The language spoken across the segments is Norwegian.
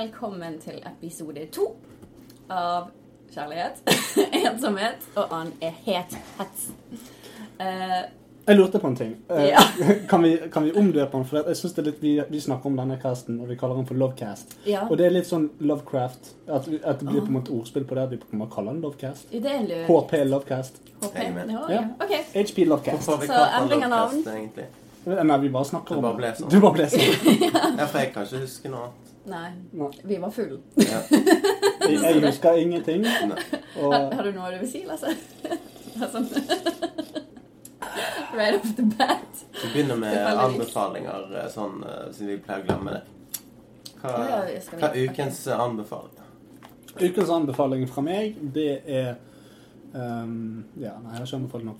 velkommen til episode to av Kjærlighet, ensomhet og annen er het hets. Eh, Jeg lurte på en ting. Uh, Ja. kan, vi, kan vi omdøpe den? For jeg synes det er litt, vi, vi snakker om denne casten, og vi kaller den for Lovecast. ja. Og det er litt sånn Lovecraft. At, vi- at det blir på en måte ordspill på det. at Vi kommer kaller den Lovecast. Det er lurt. HP Lovecast. HP. Ja, Ja. ja. HP Lovecast. Så endring av navn? Nei, vi bare snakker Det om bare ble sånn. Du bare ble sånn. Ja, for jeg kan ikke huske noe annet. Nei, Nei. vi var full. Ja. Jeg, husker ingenting. Og Har, har du noe du vil si, Lasse? Sånn Right off the bat. Vi begynner med anbefalinger, eh, sånn, eh, siden vi pleier å glemme det. Hva er ukens eh, anbefaling? ukens anbefaling fra meg, det er ehm, Ja, nei, jeg har ikke anbefalt noe.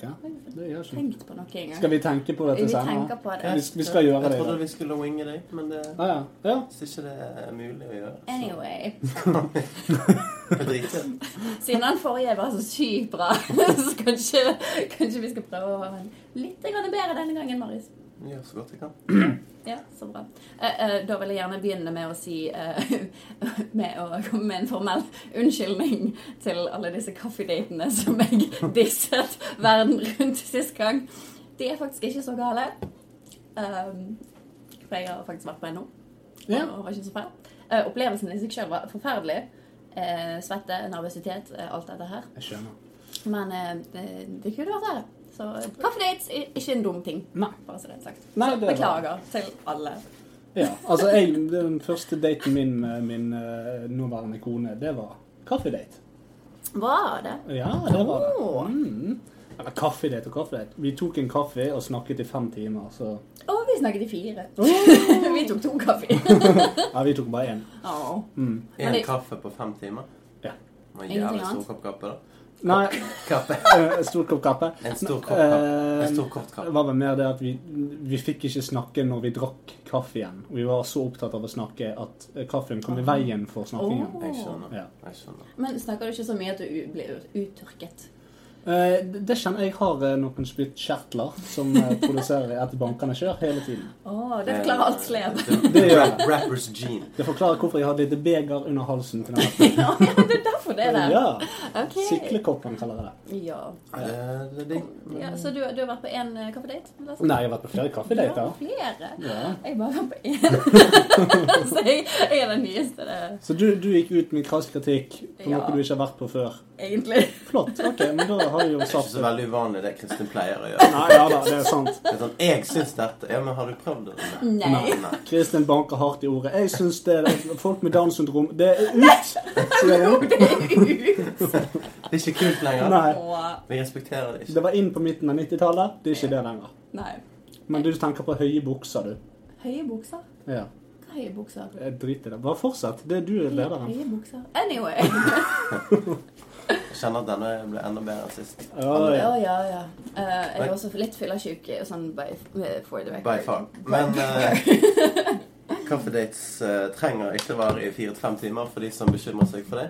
Det gjør ikke. Tenkt på noe engang. Skal vi tenke på dette senere? på det. Vi, vi skal gjøre det. Jeg trodde vi skulle winge deg, men det, Ah, ja. ja. hvis ikke det er mulig å gjøre, så Anyway. Siden den forrige var så sykt bra, så kanskje, kanskje vi skal prøve å ha en litt bedre denne gangen, Marius. Gjør så godt jeg kan. Ja, så bra. Eh, eh, da vil jeg gjerne begynne med å si eh, Med å komme med en formell unnskyldning til alle disse kaffedatene som jeg disset verden rundt sist gang. De er faktisk ikke så gale. Um, for jeg har faktisk vært på en nå. Ja. Og var ikke så fæl. Eh, opplevelsen i seg selv var forferdelig. Eh, svette, nervøsitet, alt dette her. Jeg skjønner. Men eh, det, det kunne vært verre. Så kaffedates er ikke en dum ting. Nei. Bare så det er sagt. Nei, så det beklager beklager til alle. Ja, altså jeg, Den første daten min med min eh, nåværende kone, det var kaffedate. Var det? Ja, det var det. Mm. Eller kaffedate og kaffedate. Vi tok en kaffe og snakket i fem timer, så Å, vi snakket i fire. vi tok to kaffe. Ja, vi tok bare én. Åh. Mm. En kaffe på fem timer? Ja. Det var en jævlig stor kopp kaffe, da. Nei, Kaffe. eh, stor kopp kaffe. En stor kopp kaffe. En Eh, stor kort Det kaffe. var vel mer det at vi, vi fikk ikke snakke når vi drakk kaffen. igjen. vi var så opptatt av å snakke at eh, kaffen kom i veien for snakkingen. Oh. Jeg skjønner. Ja. Jeg skjønner. Men snakker du ikke så mye at du blir uttørket? Eh, det det kjenner jeg har eh, noen spyttkjertler som produserer etter bankene kjør hele tiden. Oh, det forklarer alt slev. Det, Det gjør rappers gene. Det forklarer hvorfor jeg har et lite beger under halsen til denne. ja, ja, det er derfor det er der. Ja, Okay. Syklekoppen kaller jeg det. Ja. Det, det ja. Så du, du har vært på én eh, kaffedate? Nei, jeg har vært på flere Ja, kaffedater. flere. Ja. Jeg bare var på én. så jeg, jeg er den nyeste, det, Så du, du gikk ut med krass kritikk på Ja. noe du ikke har vært på før. egentlig. Flott. Ok, men da har vi jo Det er ikke så veldig uvanlig det Kristin pleier å gjøre. Nei, ja da, det er sant. Det er sånn, jeg syns dette. Ja, men har du prøvd det? Nei. Nei. Nei. Kristin banker hardt i ordet. Jeg syns det er folk med Downs syndrom Det er ut! hun. Det er ut. Det er ikke kult lenger. Nei. Vi respekterer det ikke. Det var inn på midten av 90-tallet. Det er ikke det lenger. Nei. Men du tenker på høye bukser, du. Høye bukser? Ja. Hva er høye bukser? Jeg driter i det. Bare fortsett. Det er du er lederen. Høye bukser. Anyway. Jeg kjenner at denne ble enda bedre enn sist. Ja, Ja, ja. ja, ja. Eh, jeg er også litt fyllesyk, eh, sånn by, for the record. By far. Men uh, Coffee Dates uh, trenger ikke vare i fire til fem timer for de som bekymrer seg for det.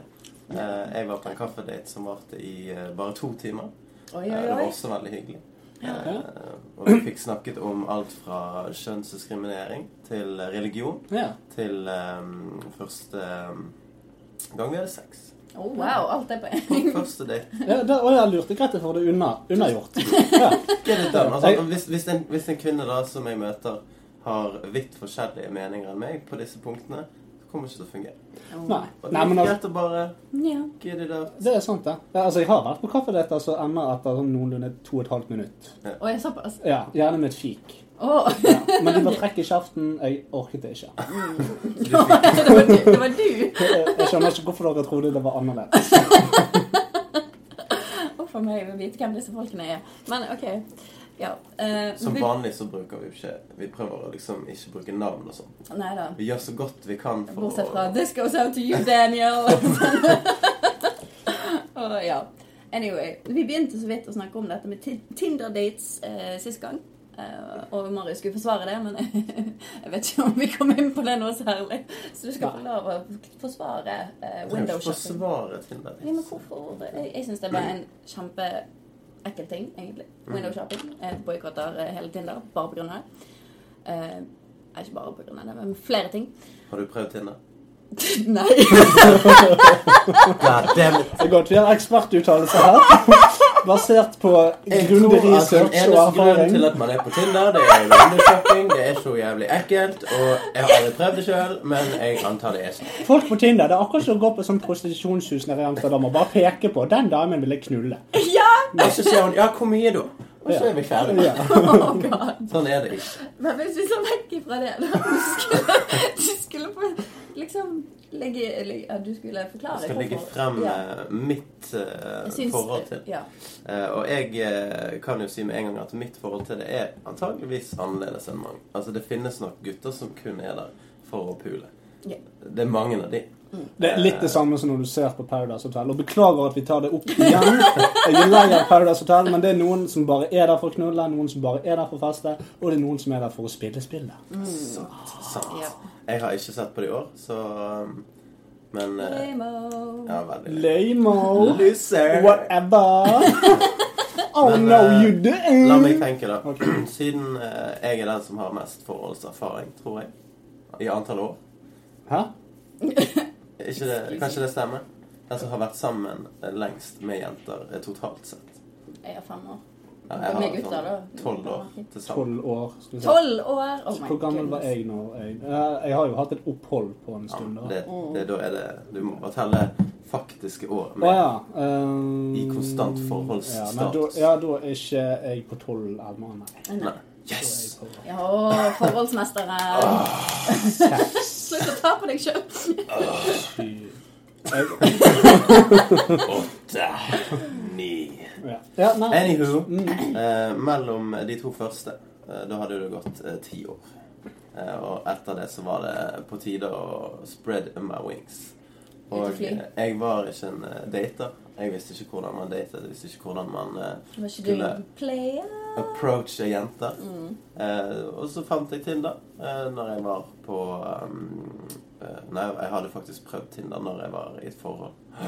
Eh, jeg var på en kaffedate som varte i eh, bare to timer. Oi, oi, oi, det var også veldig hyggelig. Ja. Eh, og vi fikk snakket om alt fra kjønnsdiskriminering til religion ja. til eh, første eh, gang vi hadde sex. Oh, wow, alt er på en første date. ja da, og jeg lurte greit jeg får det unna, unnagjort. Ja. Get it done. Altså, hvis, hvis, en, hvis en kvinne da som jeg møter, har vidt forskjellige meninger enn meg på disse punktene, kommer ikke til å fungere. Oh. Nei. Det Nei, men altså, å bare Ja. get it out. det er sant, det. Ja, altså, jeg har vært på kaffedate som ender etter sånn noenlunde to og et halvt minutt. Og jeg såpass. Ja, Gjerne med et fik. Oh. Ja. Men de var trekk i kjeften. Jeg orket det ikke. det var du. Det var du. Jeg jeg skjønner ikke hvorfor dere trodde det var annerledes. Uff a meg, å vite hvem disse folkene er. Men OK. Ja. eh, Som vi- vanlig så bruker vi ikke Vi prøver å liksom ikke bruke navn og sånn. Neida. Vi gjør så godt vi kan for Bortsett å fra 'This goes out to you, Daniel'. Og ja. Anyway. Vi begynte så vidt å snakke om dette med Tinder-dates eh, sist gang. Eh, og Marius skulle forsvare det, men jeg vet ikke om vi kom inn på det noe særlig. Så du skal få lov å forsvare eh, Jeg kan window ikke shopping. forsvare Tinder. Ja, men hvorfor? Jeg, jeg syns det var en kjempeekkel ting, egentlig. Window shopping. Jeg boikotter eh, hele Tinder bare av det. Eh, ikke bare av det, men flere ting. Har du prøvd Tinder? Nei. God damn it. Det er godt vi har ekspertuttalelse her. Basert på grundig research og eneste grunnen til at man er på Tinder, det er windowshopping. Det er så jævlig ekkelt. Og jeg har aldri prøvd det sjøl, men jeg antar det er sånn. Folk på Tinder, det er akkurat som å gå på sånn prostitusjonshus nede i Amsterdam og bare peke på 'den damen vil jeg knulle'. Ja! Og så sier hun 'ja, hvor mye da?' Og så er vi ferdige. Ja. Oh god. Sånn er det ikke. Men hvis vi ser vekk ifra det, da du skulle, du skulle få liksom legge, legge ja, Du skulle forklare Jeg skal legge frem ja. eh, mitt uh, syns- forhold til. Ja. uh, og jeg kan jo si med en gang at mitt forhold til det er antageligvis annerledes enn mange. Altså Det finnes nok gutter som kun er der for å pule. Yeah. Det er mange av de. Det er litt det samme som når du ser på Paradise Hotel. Og beklager at vi tar det opp igjen. Jeg er lei av Paradise Hotel, men det er noen som bare er der for å knulle, noen som bare er der for å feste, og det er noen som er der for å spille spillet. Sant. sant. Ja. Jeg har ikke sett på det i år, så um, Men eh, Lame-o. Ja, veldig. Lamo. Loser. Whatever. Oh Men, no, eh, you didn't. La meg tenke, da. Okay. Siden eh, jeg er den som har mest forholdserfaring, tror jeg, i antall år Hæ? ikke det, Kanskje det stemmer? Den som har vært sammen eh, lengst med jenter eh, totalt sett. Jeg har fem år. Ja, jeg har tolv år til sammen. Tolv år. Skal vi se. Tolv år! Oh my Hvor gammel var jeg nå? jeg Eh, Jeg har jo hatt et opphold på en stund. da. det, det, da er det Du må bare telle faktiske år med, med ja. um, I konstant Ja, forholdsstatus. ja, da er ikke jeg på tolv eller noe, nei. Yes! Ja, forholdsmesteren. Slutt å ta på deg sjøl. Åtte. Ni. ja. ja, nei. Anywho. Mm. Eh, mellom de to første, eh, da hadde det gått eh, ti år. Eh, og etter det så var det på tide å spread my wings. Og eh, jeg var ikke en eh, dater. Jeg visste ikke hvordan man datet. Jeg visste ikke hvordan man eh, Var ikke du Skulle- en player? Approache jenter. Mm. Eh, og så fant jeg Tinder eh, når jeg var på um, eh, Nei, jeg hadde faktisk prøvd Tinder når jeg var i et forhold.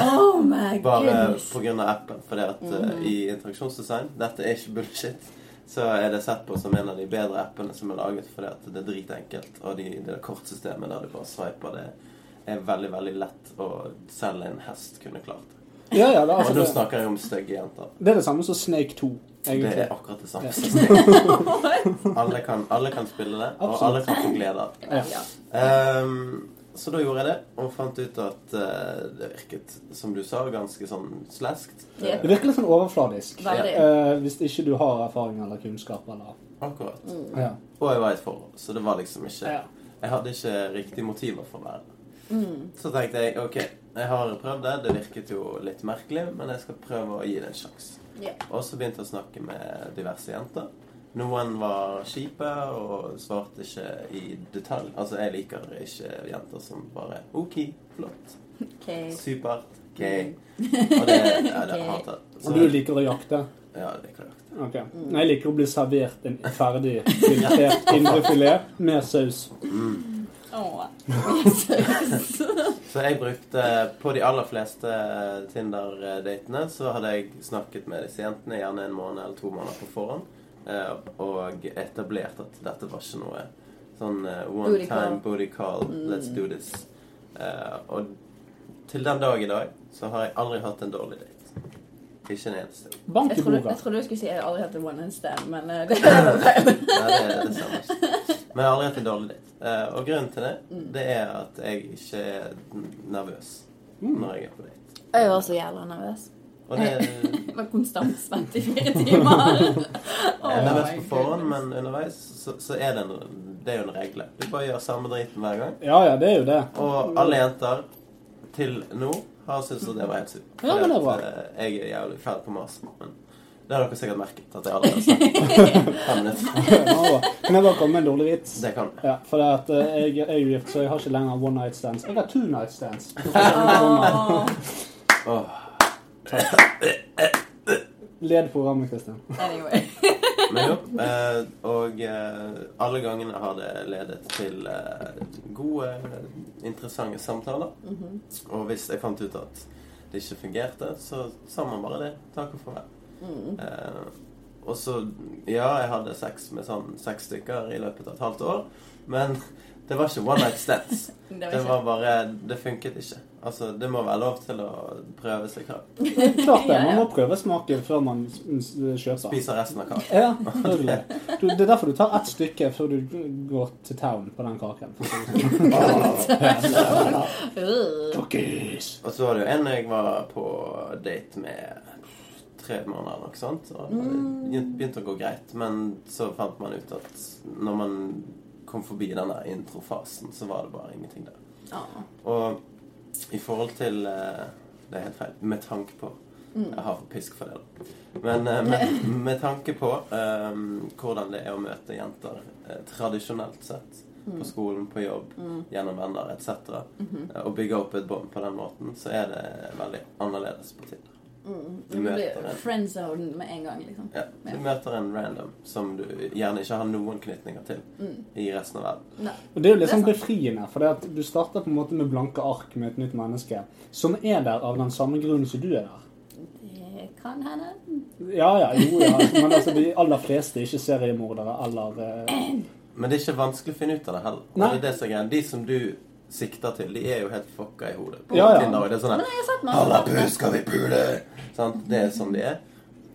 Oh my Bare pga. av appen. Fordi at eh, i interaksjonsdesign Dette er ikke bullshit. Så er det sett på som en av de bedre appene som er laget fordi at det er dritenkelt. Og de, det kortsystemet der du bare swiper, det er veldig, veldig lett. Og selv en hest kunne klart det. Ja, ja, det, er Og altså, nå snakker jeg om stygge jenter. det er det samme som Snake 2, Det er akkurat det samme. Ja. Alle kan, alle kan spille det, og Absolutt. alle kan få glede av det. Ja. Um, så da gjorde jeg det, og fant ut at uh, det virket, som du sa, ganske sånn slaskt. Det virker litt sånn overfladisk. Eh, hvis ikke du har erfaring eller kunnskap eller Akkurat. Mm. Og jeg var i et forhold, så det var liksom ikke Jeg hadde ikke riktige motiver for å være der. Mm. Så tenkte jeg ok, jeg har prøvd det. Det virket jo litt merkelig, men jeg skal prøve å gi det en sjanse. Ja. Og så begynte jeg å snakke med diverse jenter. Noen var kjipe og svarte ikke i detalj. Altså, jeg liker ikke jenter som bare OK, flott, Okay. supert, OK. Og det, ja, det okay. hater jeg. Og du liker å jakte? Ja, jeg liker jeg. Ok. Jeg liker å bli servert en ferdig filetert indrefilet med saus. Åh. Så jeg brukte På de aller fleste Tinder-datene så hadde jeg snakket med disse jentene gjerne en måned eller to måneder på forhånd. eh, Og etablert at dette var ikke noe sånn eh, one Booty call. time booty call, let's do this. Eh, Og til den dag i dag så har jeg aldri hatt en dårlig date. Ikke en eneste. Bank i Jeg trodde, jeg trodde du skulle si jeg aldri hatt en one night stand, men det er det, det, det, det samme. Men jeg har aldri hatt en dårlig date. Eh, Og grunnen til det, det er at jeg ikke er nervøs når jeg er på date. Jeg var så jævla nervøs. Og det Jeg var konstant spent i fire timer. Jeg er nervøs på forhånd, men underveis så, så er det, en, det er jo en regle. Du bare gjør samme driten hver gang. Ja, ja, det er jo det. Og alle jenter til nå har syntes at det var helt supert. Ja, men det er bra. Eh, Jeg er jævlig fæl på mas. Men det har dere sikkert merket at jeg aldri har snakket fem minutter. Ja, Kan jeg bare komme med en dårlig vits? Det kan Ja, for det at eh, jeg jeg er jo gift, så jeg har ikke lenger one night stands. Jeg har two night stands. Led programmet, Kristian. Anyway. Men jo, eh, og eh, alle gangene har det ledet til gode, interessante samtaler. Mhm. Og hvis jeg fant ut at det ikke fungerte, så sa man bare det. Takk og farvel. Mm. Eh, og så Ja, jeg hadde sex med sånn seks stykker i løpet av et halvt år, men Det var ikke one night stands. Det var Det var bare Det funket ikke. Altså, det må være lov til å prøve seg fram. Klart det. Man må prøve smaken før man kjøper. Spiser resten av kaken. Ja, selvfølgelig. Det er derfor du tar ett stykke før du går til town på den kaken. Cookies! Og så var det jo en jeg var på date med tre måneder noe sånt. Og det begynte å gå greit. Men så fant man ut at når man kom forbi denne introfasen, så var det bare ingenting der. Ah. Og i forhold til eh, Det er helt feil. Med tanke på. Jeg har fått pisk for det, da. Men eh, med, med tanke på um, hvordan det er å møte jenter eh, tradisjonelt sett på skolen, på jobb, gjennom venner etc., eh, og bygge opp et bånd på den måten, så er det veldig annerledes på Tinder. Du møter blir friendzoned med en gang, liksom. Ja, du møter en random som du gjerne ikke har noen knytninger til i resten av verden. Nei. Og Det er jo litt sånn befriende, for du starter på en måte med blanke ark med et nytt menneske, som er der av den samme grunnen som du er der. Det kan hende. Ja, ja, jo, ja. Men altså, de aller fleste er ikke seriemordere eller eh, Men det er ikke vanskelig å finne ut av det heller. Det er det som er. De som du sikter til, de er jo helt fucka i hodet. På Ja, ja. Tinder, og det er sånn her, Halla, skal vi pule? Sant? Det er sånn de er.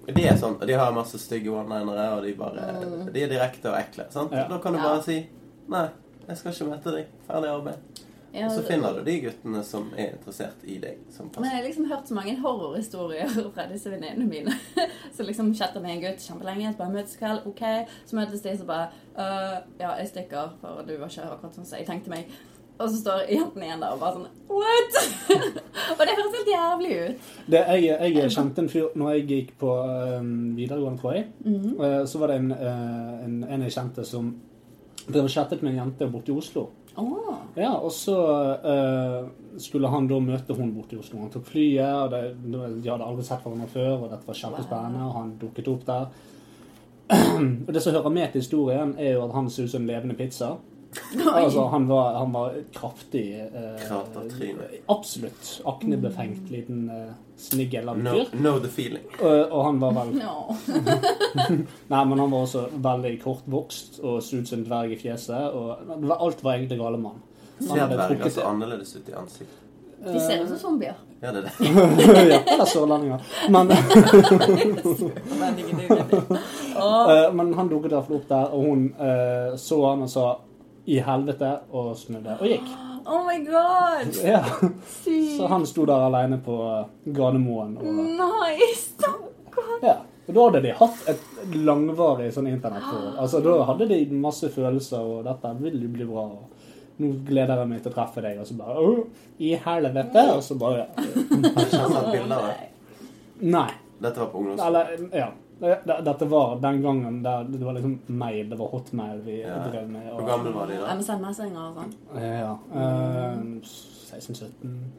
De er sånn, de har masse stygge one-linere, og de bare De er direkte og ekle. Sant? Ja. Da kan du bare si Nei, jeg skal ikke møte deg. Ferdig arbeid. Ja, Og så finner du de guttene som er interessert i deg. Som Men jeg har liksom hørt så mange horrorhistorier fra disse venninnene mine. Så liksom chatter med en gutt kjempelenge, så bare møtes kveld, ok. Så møtes de, så bare uh, Ja, jeg stikker, for du var ikke akkurat sånn som jeg tenkte meg. Og så står jentene igjen der og bare sånn What?! og det høres helt jævlig ut. det, jeg, jeg kjente en fyr når jeg gikk på um, videregående, tror jeg. Eh, så var det en, uh, en, en jeg kjente som drev og chattet med en jente borte i Oslo. Oh. Ja, og så uh, skulle han da møte hun borte i Oslo. Han tok flyet, og det, de hadde aldri sett hverandre før, og dette var kjempespennende, og han dukket opp der. og det som hører med til historien, er jo at han ser ut som en levende pizza. Altså, han var, han var kraftig eh, Absolutt. Aknebefengt liten eh, snigel av en No, fyr. know the feeling. Og, og han var vel No. Nei, men han var også veldig kortvokst og så ut som en dverg i fjeset. Og alt var egentlig gale mann. Ser dverger trukket så annerledes ut i ansiktet? De ser ut som zombier. Ja, det er det. ja, eller sørlendinger. Men, eh, men han dukket i hvert fall opp der, og hun uh, så han og sa 'i helvete' og snudde og gikk. Oh my god! Ja, Sykt. Så han sto der alene på eh, Gardermoen. Og, Nice! Stakkar. ja. og da hadde de hatt et langvarig sånn internettforhold. Altså, da hadde de masse følelser, og 'dette vil jo bli bra'. og nå gleder jeg meg til å treffe deg, og så bare «Åh, I helvete! Og så bare Har du sett bilder av det? Nei. Dette var på ungdomsskolen. Eller, ja. Det- Dette var den gangen der det var liksom mail, det var hotmail vi Ja. drev med. Hvor gammel var de da? MSN-messinger og sånn. Ja. Eh, 16-17.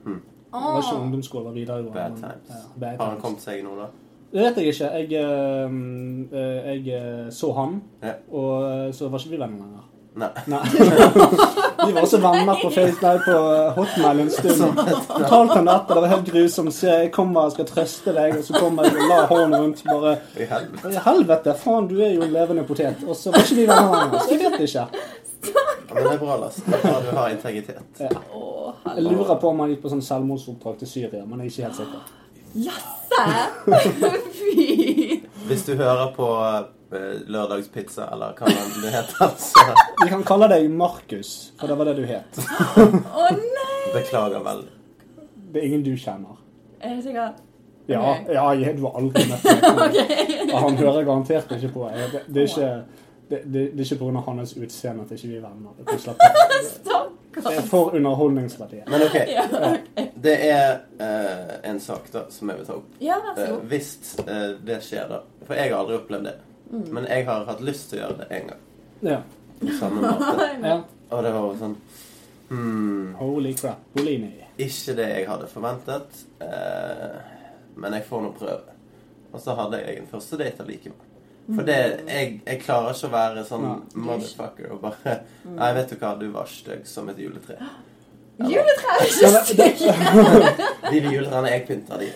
Mm. Det var ikke ungdomsskole, videregående. Bad times. Ja, bad Har han kommet seg nå, da? Det vet jeg ikke. Jeg, eh, eh, jeg eh, så han, Ja. og så var ikke vi venner lenger. Nei. Nei. Vi var også venner på Facebook, på Hotmail en stund. Fortalte han dette, det var helt grusomt. Så jeg kommer og skal trøste deg, og så kommer jeg og lar hånden rundt bare I helvete. I helvete, faen, du er jo en levende potet. Og så var ikke vi venner lenger. Så jeg vet ikke. Ja, men det er bra, Lars. Du har integritet. Ja. Jeg lurer på om han gikk på sånn selvmordsoppdrag til Syria, men jeg er ikke helt sikker. Jasse! Fy! Hvis du hører på Lørdagspizza, eller hva det heter, Altså. Vi kan kalle deg Markus, for det var det du het. Å nei! beklager veldig. Det er ingen du kjenner. Er du sikker? Ja, okay. ja jeg, du har aldri møtt meg. okay. han hører garantert ikke på. Jeg- Det, det er ikke det, det, det er ikke pga. hans utseende at ikke vi er venner. Det er slapp av. Det Stakkar. er for underholdningsverdiet. Men OK. Ja, ok. Det er uh, en sak da som jeg vil ta opp. ja, vær så Eh, god. hvis uh, det skjer, da. For jeg har aldri opplevd det. Mm. Men jeg har hatt lyst til å gjøre det en gang. Ja. På samme måte. ja. Og det var sånn hmm, Holy crap. Bolini. Ikke det jeg hadde forventet. Eh, men jeg får nå prøve. Og så hadde jeg en første date allikevel. For det, jeg, jeg klarer ikke å være sånn motherfucker og bare Nei, vet du hva, du var stygg som et juletre. Juletre er ikke stygge! De juletrærne jeg pynta, de.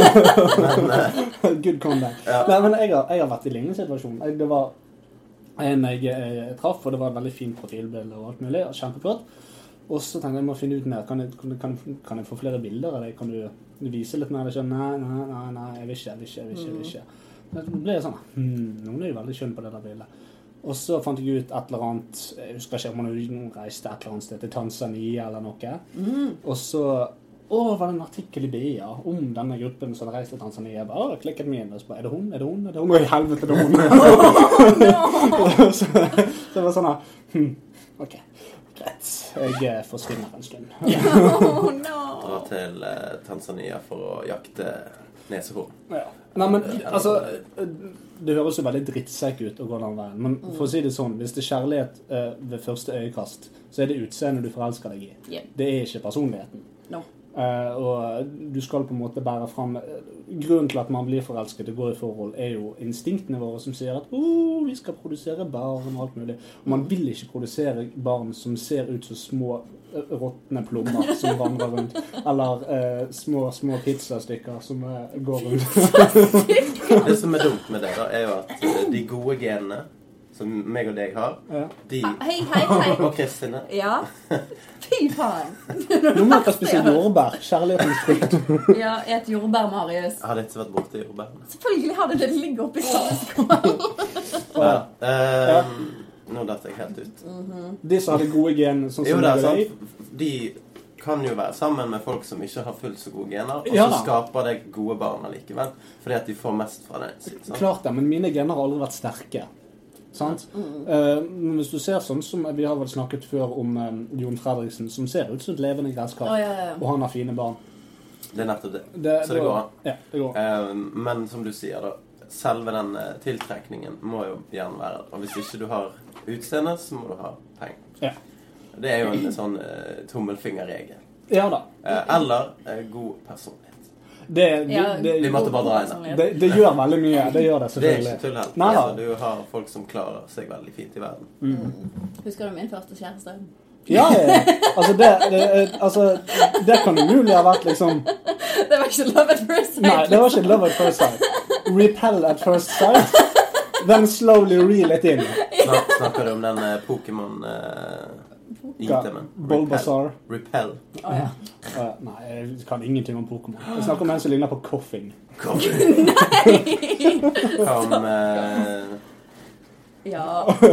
Men eh, Good comeback. Ja. Nei, men jeg har, jeg har vært i lignende situasjon. Jeg, det var En jeg, jeg, traff, og det var et veldig fint profilbilde og alt mulig. og Kjempeflott. Og så tenkte jeg jeg må finne ut mer. Kan jeg, kan, kan, kan jeg få flere bilder av deg? Kan du vise litt mer? Nei, nei, nei, nei, jeg vil ikke, jeg vil ikke. jeg vil ikke, jeg vil ikke. Men Så ble jeg sånn hmm, Noen er jo veldig skjønne på det der bildet. Og så fant jeg ut et eller annet Jeg husker ikke om han reiste et eller annet sted til Tanzania eller noe. Og så å, var det en artikkel i BIA om denne gruppen som hadde reist til Tanzania? Jeg bare, klikket meg inn, og så bare, er det hun? Er det hun? Er det hun? Å, i helvete, det er hun! så, så det var sånn her, hm, ok, greit. Jeg eh, forsvinner en stund. Oh, no. Dra til eh, Tanzania for å jakte nesehorn. Ja. Nei, men altså Det høres jo veldig drittsekk ut å gå den veien. Men for å si det sånn, hvis det er kjærlighet uh, ved første øyekast, så er det utseendet du forelsker deg i. Yeah. Det er ikke personligheten. No. Eh, og du skal på en måte bære fram Grunnen til at man blir forelsket og går i forhold, er jo instinktene våre som sier at oh, vi skal produsere barn og alt mulig. Og man vil ikke produsere barn som ser ut som små eh, råtne plommer som vandrer rundt. Eller uh, små, små pizzastykker som uh, går rundt. Det som er dumt med det, da, er jo at eh, de gode genene som meg og deg har, Ja. de Hei, hei, hei. Og Kristin Ja. Fy faen. Nå må dere spise jordbær. Kjærlighetens frukt. Ja, et jordbær, Marius. Har dette vært borti jordbærene. Selvfølgelig har det det. Det ligger oppi samme skål. Ja. Um, nå datt jeg helt ut. De som hadde gode gen, sånn som deg. De kan jo være sammen med folk som ikke har fullt så gode gener, og Ja så skaper det gode barn allikevel. Fordi at de får mest fra det. sant? Klart det, men mine gener har aldri vært sterke. Sant? Eh, men hvis du ser sånn som Vi har vel snakket før om eh, Jon Fredriksen, som ser ut som et levende gresskar, oh, ja, ja, og han har fine barn. Det er nettopp det. Det, Så det går an. Ja, det går. Eh, men som du sier, da. Selve den tiltrekningen må jo gjerne være. Og hvis ikke du har utseende, så må du ha penger. Ja. Det er jo en sånn tommelfingerregel. ja da. Eller god personlighet. Det, det, Ja, det, Vi måtte bare dra sånn, det. det, det gjør veldig mye. Det gjør det, selvfølgelig. Det er ikke tull helt. Altså, du har folk som klarer seg veldig fint i verden. Husker du min første kjæreste? Ja. Altså, det, det, altså, det kan umulig ha vært liksom Det var ikke love at first sight. Nei, det var ikke love at first sight. Repel at first sight. Then slowly reel it in. Snak, snakker du om den eh, Bulbasaur. Repel. Ah, ja. Eh, nei, jeg kan ingenting om Pokémon. Jeg snakker om en som ligner på Coffing. nei! Kom eh, ja.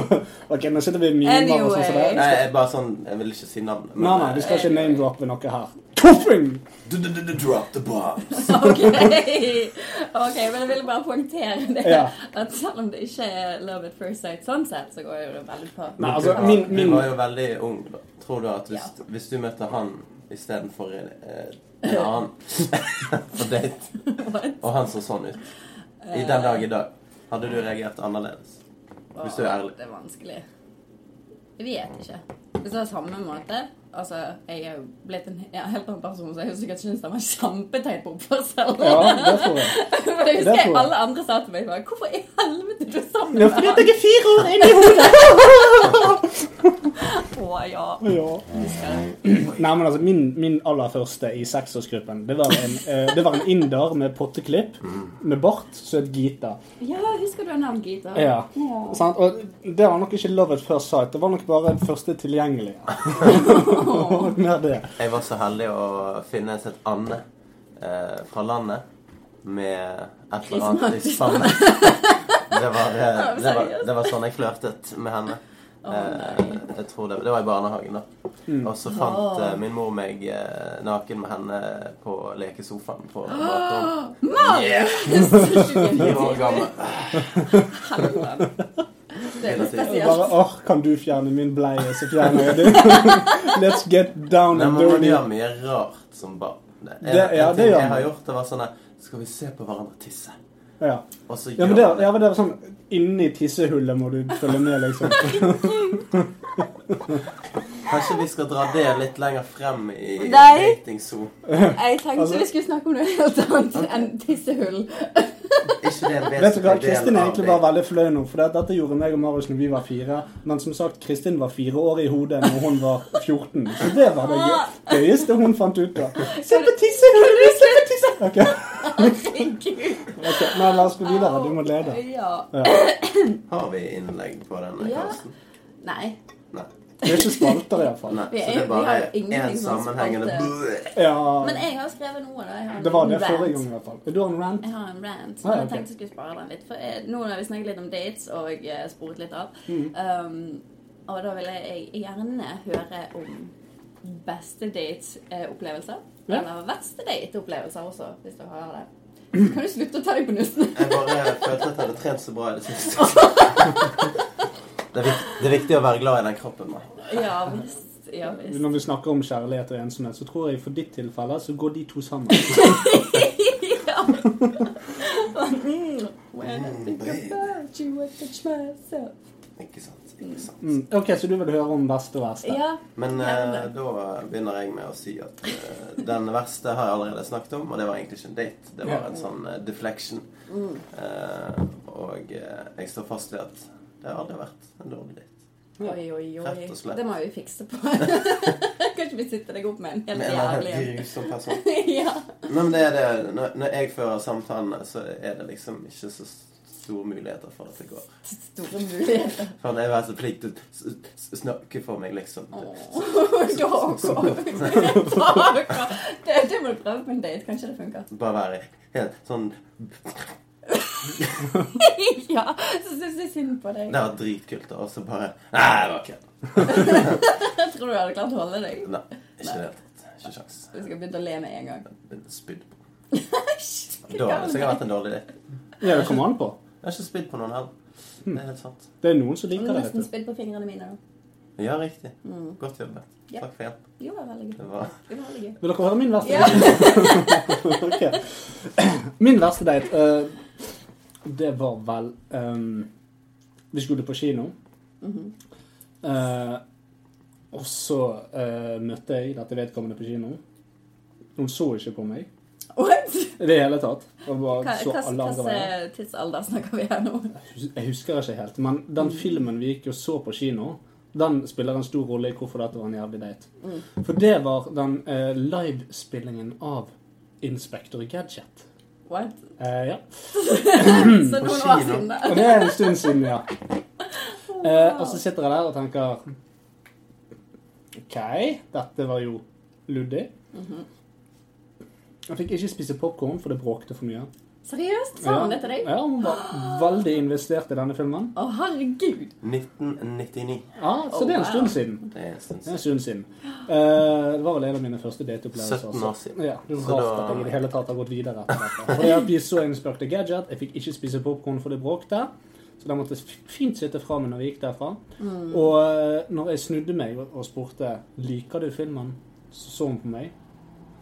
Ok, nå sitter vi i mimer og sånn som det. Nei, jeg bare sånn Jeg vil ikke si navnet. Nei, nei, vi eh, skal ikke name-droppe noe her. Toffing! Drop the bombs. Ok, Ok, men jeg ville bare poengtere det. Ja. At selv om det ikke er love at first sight sånn sett, så går jo det veldig på. Nei, altså, min- min- Du var jo veldig ung. da. Tror du at hvis, Ja. hvis du møtte han istedenfor en, eh, en annen på date, og han så sånn ut I den dag i dag, hadde du reagert annerledes? Hvis du er ærlig. Det er vanskelig. Jeg vet ikke. Hvis det er samme måte Altså, jeg er jo blitt en ja, helt annen person, så jeg sikkert synes den var kjempeteit på oppførsel. Ja, det tror jeg. For det husker jeg. alle andre sa til meg bare, Hvorfor i helvete er du sammen Ja, med fordi han? at jeg er fire år inn i hodet! Å ja. Ja. Det. Nei, men altså, min, min aller første i seksårsgruppen, det var en, uh, det var en inder med potteklipp, med bart, som het Gita. Ja, husker du navnet navn Gita? Ja. Ja. Og det var nok ikke love at first sight, det var nok bare første tilgjengelige. Mer det. Jeg var så heldig å finne et ande eh, fra landet med et eller annet i spannet. Det var, det, det, var, det var sånn jeg flørtet med henne. Eh, jeg tror det, det var i barnehagen, da. Og så fant eh, min mor meg eh, naken med henne på lekesofaen på bakrommet. Yeah! Fire år gammel. Det er litt Bare, åh, kan du fjerne min bleie, så fjerner jeg det. Let's get down Nei, and men man dirty. gjør mye rart som barn. Det, en, Det- ja, en det ting gjør jeg man. har gjort, det var sånn Skal vi se på hverandre tisse? Ja. Og så Ja, men gjør det, ja, men det er sånn Inni tissehullet må du følge med, liksom. Kanskje vi skal dra det litt lenger frem i Nei. datingsonen. Jeg tenkte Altså- vi skulle snakke om noe helt annet enn tissehull. Vet du hva, Kristin er egentlig var bare veldig flau nå, for det- dette gjorde meg og Marius når vi var fire. Men som sagt, Kristin var fire år i hodet når hun var 14. Så det var det gøyeste hun fant ut av. Se på tissehullet! Se på tissehullet! Ok. Herregud. Ok, Men la oss gå videre. Du må lede. Ja. Har vi innlegg på denne Ja. Nei. Nei. Det er ikke spalter, iallfall. Vi Så det er vi har bare én som sammenhengende. Ja, Men jeg har skrevet noe, da. Jeg har det var det forrige gang, i hvert fall. Du har en rant? Jeg har en rant. Ah, ja, okay. Jeg tenkte jeg skulle spare den litt. For jeg, nå har vi snakket litt om dates og eh, sporet litt av. Mm. Um, og da vil jeg gjerne høre om beste date-opplevelser. Ja. Eller verste date-opplevelser også, hvis du har det. Kan du slutte å ta deg på nussen? Jeg bare følte at jeg hadde trent så bra i det siste. Det er, viktig, det er viktig å være glad i den kroppen. Man. ja visst. Ja visst. Når vi snakker om kjærlighet og ensomhet, så tror jeg for ditt tilfelle så går de to sammen. ja. Mm. Ikke sant. ikke sant. Mm. Ok, så du vil høre om beste og verste? Ja. Men eh, da begynner jeg med å si at eh, den verste har jeg allerede snakket om, og det var egentlig ikke en date. Det var en sånn eh, deflection. Eh, og eh, jeg står fast ved at det har aldri vært en dårlig date. Oi, oi, oi. Rett og slett. Det må vi fikse på. kan ikke vi sitte deg opp med en helt jævlig en? grusom person. ja. Nei, men det er det. Når, når jeg fører samtalene, så er det liksom ikke så store muligheter for at det går. Store muligheter. For det er så flink til å snakke for meg, liksom. det, det må du prøve på en date. Kanskje det funker. Bare være helt sånn ja, så syns jeg synd på deg. Det var dritkult, og så bare Nei, det var kødd. Jeg tror du hadde klart å holde deg. Nei, ikke i det hele tatt. Ikke sjans. Du skal begynne å le med en gang. Spydd på. Da hadde jeg sikkert vært en dårlig idé. Ja, det kommer an på. Jeg har ikke spydd på noen heller. Det er helt sant. Det er noen som liker det. Jeg har nesten spydd på fingrene mine. da. Ja, riktig. Mm. Godt jobbet. Ja. Takk for hjelp. Jo, det var veldig gøy. Det var Det var veldig gøy. Vil dere høre min verste Ja. okay. Min verste date, eh, det var vel um, Vi skulle på kino. Mm -hmm. uh, og så uh, møtte jeg dette vedkommende på kino. Hun så ikke på meg What? i det hele tatt. Hvilken slags tidsalder snakker vi her nå? Jeg husker ikke helt, men den filmen vi gikk og så på kino, den spiller en stor rolle i hvorfor dette var en jævlig date. Mm. For det var den uh, livespillingen av Inspector Gadget. What? Eh, ja. Så På noen år kino. siden, da. Og det er en stund siden, ja. Eh, og så sitter jeg der og tenker OK, dette var jo luddig. Mhm. Jeg fikk ikke spise popkorn, for det bråkte for mye. Seriøst? Sa hun det til deg? Ja, hun var veldig investert i denne filmen. Å, herregud. 1999. Ja, Så det er en stund siden. Det er en stund Det siden. stund siden. Eh, det var vel en av mine første dateopplevelser. 17 år siden. Ja, det er rart da- at jeg i det hele tatt har gått videre etter dette. Fordi jeg vi så Inspector Gadget. Jeg fikk ikke spise popkorn for det bråkte. Så da måtte fint sitte fra meg når vi gikk derfra. Mm. Og eh, når jeg snudde meg og spurte liker du filmen, så så hun på meg.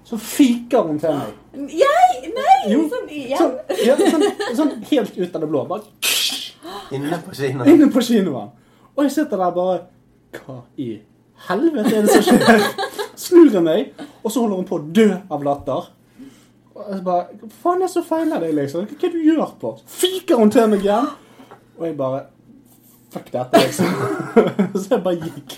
Så fiker hun til meg. Jeg? Nei! Jo. Sånn igjen? Sånn, ja, sånn, sånn helt ut av det blå. Bare Inne på kinoen. inne på kinoen. Og jeg sitter der bare Hva i helvete er det som skjer? Snur jeg meg, og så holder hun på å dø av latter. Og jeg bare Hva faen er det som feiler deg, liksom? Hva er det du gjør på? Fiker hun til meg igjen? Og jeg bare Fuck dette, liksom. så jeg bare gikk.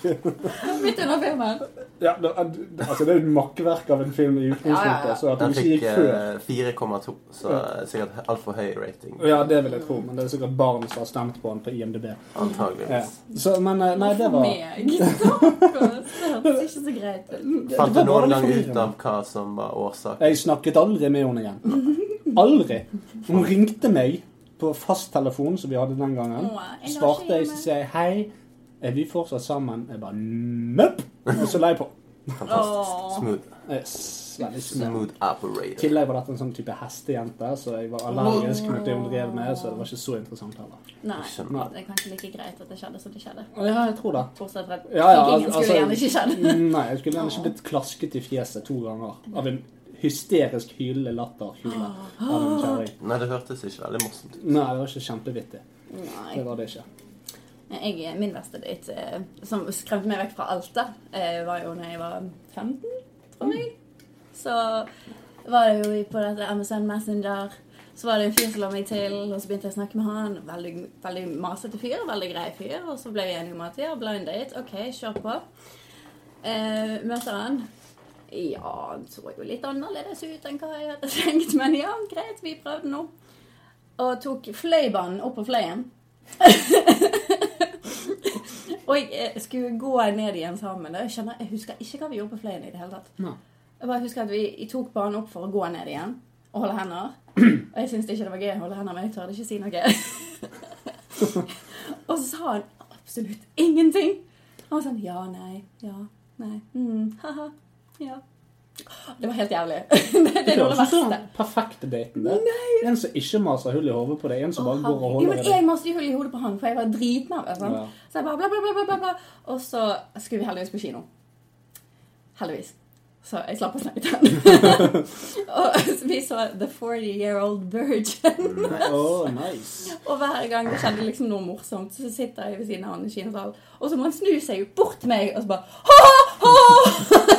Midt under filmen. Ja, det, altså, det er jo et makkverk av en film i utgangspunktet, Ja, ja, ja. så at Den ikke fikk gikk før eh, 4,2, så sikkert altfor høy rating. Ja, det vil jeg tro, men det er sikkert barn som har stemt på den på IMDb. Ja. Antageligvis. Så, men eh, nei, det var Det hørtes ikke så greit ut. Fant du noen gang ut av hva som var årsaken? Jeg snakket aldri med henne igjen. Aldri. Hun ringte meg på fasttelefonen som vi hadde den gangen. Svarte jeg, så sier jeg hei. Er vi fortsatt sammen? Jeg bare nope. Og så la jeg på. Fantastisk. Smooth. Yes, veldig smooth. Smooth I operator. tillegg var dette en sånn type hestejente, så jeg var allergisk mot det hun drev med, så det var ikke så interessant heller. Nei, det er kanskje like greit at det skjedde som det skjedde. Ja, jeg tror det. Bortsett fra at Ja, ja, altså- skulle gjerne ikke skjedd. Nei, jeg skulle gjerne ikke blitt klasket i fjeset to ganger av en hysterisk hylende latterkule av en. Nei, det hørtes ikke veldig morsomt ut. Nei, det var ikke kjempevittig. Nei. Det var det ikke. Jeg, min verste date, eh, som skremte meg vekk fra alt, da, eh, var jo når jeg var 15, tror jeg. Så var det jo på dette MSN Messenger. Så var det en fyr som la meg til, og så begynte jeg å snakke med han. Veldig, veldig masete fyr, veldig grei fyr. Og så ble vi enige om at ja, blind date, OK, kjør på. Eh, møter han. Ja, han så jo litt annerledes ut enn hva jeg hadde tenkt, men ja, greit, vi prøvde nå. Og tok Fløibanen opp på Fløyen. og jeg eh, skulle gå ned igjen sammen. Jeg, kjenner, jeg husker ikke hva vi gjorde på Fløyen i det hele tatt. Jeg bare husker at vi jeg tok banen opp for å gå ned igjen og holde hender. Og jeg syntes ikke det var gøy å holde hender, men jeg tørde ikke si noe. og så sa han absolutt ingenting. Han var sånn ja, nei, ja, nei, mm, haha, ja. Det var helt jævlig. det, det høres det verste. den perfekte daten. det. En som ikke maser hull i hodet på deg, en som bare går og jo, holder men jeg maste hull i hodet på han, for jeg var dritnervøs. Sånn. Ja. Så jeg bare bla, bla, bla, bla, bla, bla. Og så skulle vi heldigvis på kino. Heldigvis. Så jeg slapp å snakke til han. og vi så The 40 Year Old Virgin. Oh, nice. Og hver gang det skjedde liksom noe morsomt, så sitter jeg ved siden av han i kinosalen, og så må han snu seg bort til meg og så bare ha, ha!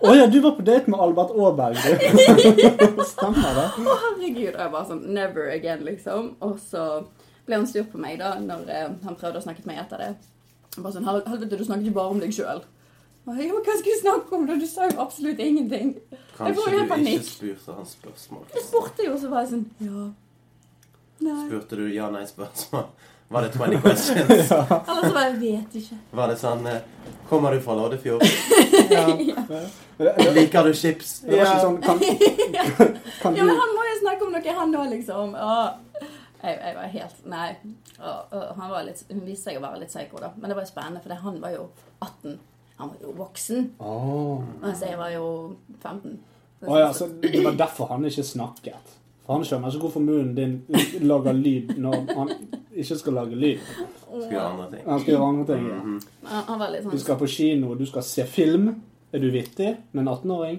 Å ja, du var på date med Albert Aaberg, du. Stemmer det? Å, herregud. Og jeg bare sånn Never again, liksom. Og så ble han sur på meg da når eh, han prøvde å snakke til meg etter det. Han bare sånn Helvete, du snakket jo bare om deg sjøl. Men hva skulle jeg snakke om? da? Du sa jo absolutt ingenting. Jeg får Kanskje du ikke spurte hans spørsmål. Jeg spurte jo, så var jeg sånn Ja. Nei. Spurte du ja-nei-spørsmål? Var det 20 questions? Eller så bare vet ikke. Var det sånn eh, Kommer du fra Loddefjord? Ja. Liker du chips? Det var ikke sånn Kan, kan Ja, men han må jo snakke om noe, han òg, liksom. Åh. Jeg, jeg var helt Nei. Og, og han var litt, hun viste seg å være litt psyko, da. Men det var jo spennende, for han var jo 18. Han var jo voksen. Oh. Mens jeg var jo 15. Å ja, så det var derfor han ikke snakket. For han skjønner ikke hvorfor munnen din lager lyd når han ikke skal lage lyd. Skal gjøre andre ting. Han skal gjøre andre ting. Ja. Han, han var litt Du sånn skal på kino, du skal se film. Er du vittig med en 18-åring?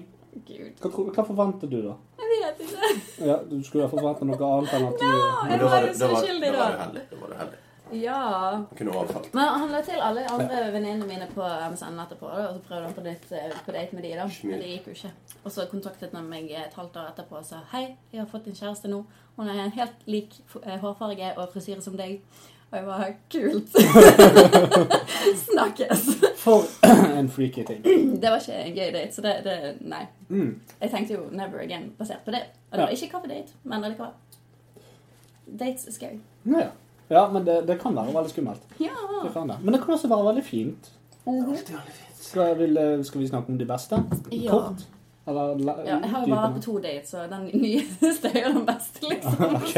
Hva, hva forventer du, da? Jeg vet ikke. Ja, Du skulle ha forventet noe annet enn at du Jeg var jo så uskyldig, da. Da var du heldig. Ja. Kunne overfalt. Men han la til alle andre venninnene mine på MSN etterpå, da, og så prøvde han på, nytt, eh, på date med de da. Men det gikk jo ikke. Og så kontaktet han meg et halvt år etterpå og sa hei, jeg har fått en kjæreste nå. Hun er helt lik eh, hårfarge og frisyre som deg. Og jeg var kult. Snakkes. For en freaky ting. Det var ikke en gøy date, så det, det Nei. Mm. Jeg tenkte jo never again basert på det. Og det Ja. var ikke kaffedate, men allikevel. Dates er scary. Ja, ja men det, det kan være veldig skummelt. Ja. Det kan det. Men det kan også være veldig fint. Mhm. Det er veldig fint. Skal, vil, skal vi snakke om de beste? Ja. Kort? Eller la- ja. Jeg har jo bare vært på to dates, så den nyeste er jo den beste, liksom. Ok.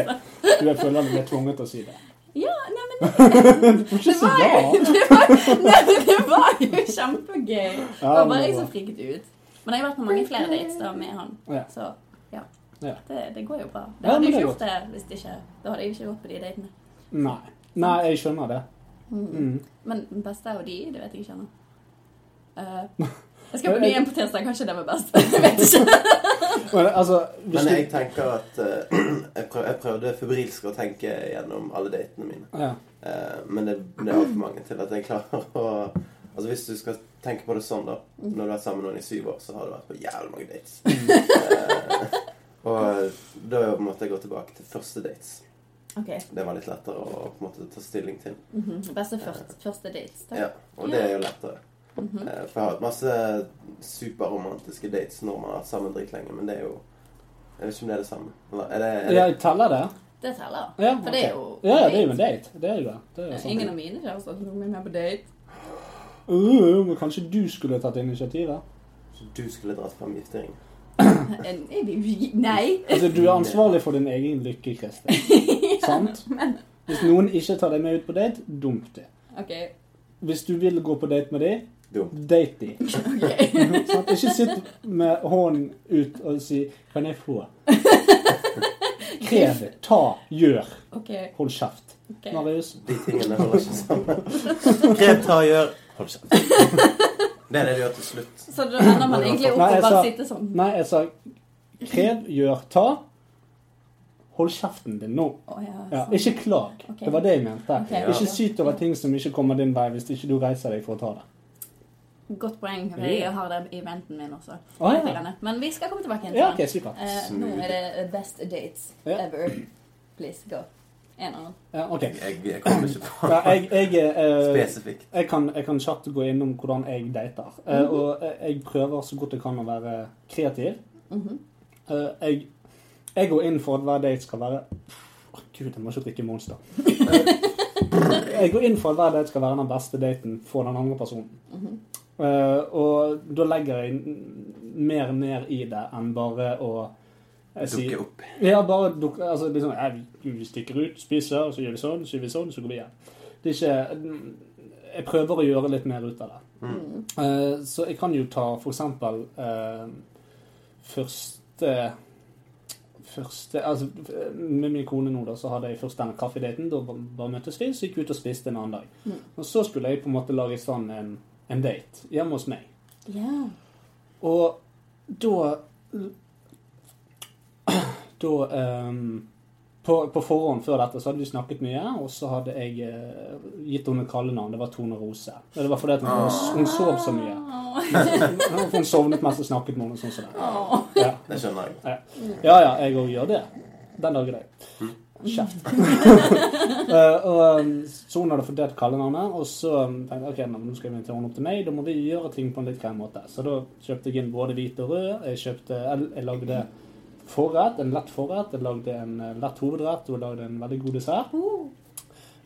Du jeg føler du blir tvunget til å si det. Ja, nei, men Du får ikke det si var ja. jo, det var, nei, men det var jo kjempegøy. Det Ja, var men bare det jeg som var- friket ut. Men jeg har vært på mange flere dates da med han. Ja. Så ja. Ja. Det, det går jo bra. Ja, Det hadde men jo det ikke er gjort det hvis det ikke Da hadde jeg ikke gått på de datene. Nei. Nei, jeg skjønner det. Mm. Men den beste av de, det vet jeg ikke ennå. Uh, jeg skal på ny en på tirsdag, kanskje det var best. Jeg vet ikke. Men altså hvis Men jeg tenker at uh, jeg, prøv, jeg prøvde febrilsk å tenke gjennom alle datene mine. ja. Uh, men det, det er altfor mange til at jeg klarer å Altså Hvis du skal tenke på det sånn, da Når du har vært sammen med noen i syv år, så har du vært på jævlig mange dates. uh, og da er jo måte jeg gå tilbake til første dates. Ok. Det var litt lettere å på en måte ta stilling til. mhm. Beste første, første dates. da. Ja, Og det er jo lettere. Mm -hmm. For jeg har hatt masse superromantiske dates når man har vært sammen dritlenge, men det er jo Jeg vet ikke om det er det samme. Eller er det, er det Jeg teller det. Det teller. Ja, For det er jo Ja, ja, det er jo en date. Det er jo det. det er jo sant. Ingen av mine kjærester har tok med på date. Uh, men kanskje du skulle tatt initiativet? Så du skulle dratt fram gifteringen? Nei! Altså, du er ansvarlig for din egen lykke, Kristin. Sant? Hvis noen ikke tar deg med ut på date, dump det. Okay. Hvis du vil gå på date med dem, date dem. Okay. Ikke sitt med hånden ut og si 'Kan jeg få?' Krev det. Ta. Gjør. Okay. Hold kjeft. Marius? De tingene holder ikke sammen. Krev, ta, gjør. Hold kjeft. Det er det du gjør til slutt. Så da ender man egentlig opp og bare sitter sånn. Nei, jeg sa krev, gjør, ta. Hold kjeften din nå. Oh, ja. Ja, sånn. ikke klag. Okay. Det var det jeg mente. Ok. Ikke syt over ting som ikke kommer din vei, hvis ikke du reiser deg for å ta det. Godt poeng. Jeg har det i venten min også. Oh, ja. Men vi skal komme tilbake igjen Ja, den. ok. Eh, nå er det best dates Ja. ever. Please, go. En eller annen. Ja, okay. Jeg, jeg kommer ikke på Ja, jeg, jeg, eh, spesifikt. jeg, kan, jeg kan kjapt gå innom hvordan jeg dater. Eh, og eh, jeg prøver så godt jeg kan å være kreativ. Mhm. Eh, jeg, jeg går inn for at hver date skal være Å, Gud, jeg må ikke drikke Monster. Eh, jeg går inn for at hver date skal være den beste daten for den andre personen. Mhm. Eh, og da legger jeg mer ned i det enn bare å jeg Dukke opp. ja, bare dukke altså, liksom, vi, stikker ut, spiser, og så gjør vi sånn, så gjør vi sånn, så går vi hjem. Det er ikke Jeg prøver å gjøre litt mer ut av det. Mm. Eh, så jeg kan jo ta for eksempel eh, første Første, altså Med min kone nå da, så hadde jeg først denne kaffedaten. Da bare møttes vi, så gikk vi ut og spiste en annen dag. Mm. Og så skulle jeg på en måte lage stand en, en date hjemme hos meg. Yeah. Og da Da ehm, på, på forhånd før dette så hadde vi snakket mye, og så hadde jeg eh, gitt henne et kallenavn. Det var Tone Rose. Det var fordi at hun, hun sov så mye. Åh. Hun sovnet mens jeg snakket med henne. sånn som det. Ja, Det skjønner jeg. ja, ja, ja jeg òg gjør det. Den dag i dag. Kjeft. Eh, og, um, så hun hadde fordelt det kallenavnet, og så um, tenkte jeg ok, nå nå skal jeg invitere henne opp til meg. Da må vi gjøre ting på en litt grei måte. Så da kjøpte jeg inn både hvit og rød. Jeg, kjøpte, jeg, jeg lagde forrett, en lett forrett. Jeg lagde en eh, lett hovedrett og lagde en veldig god dessert.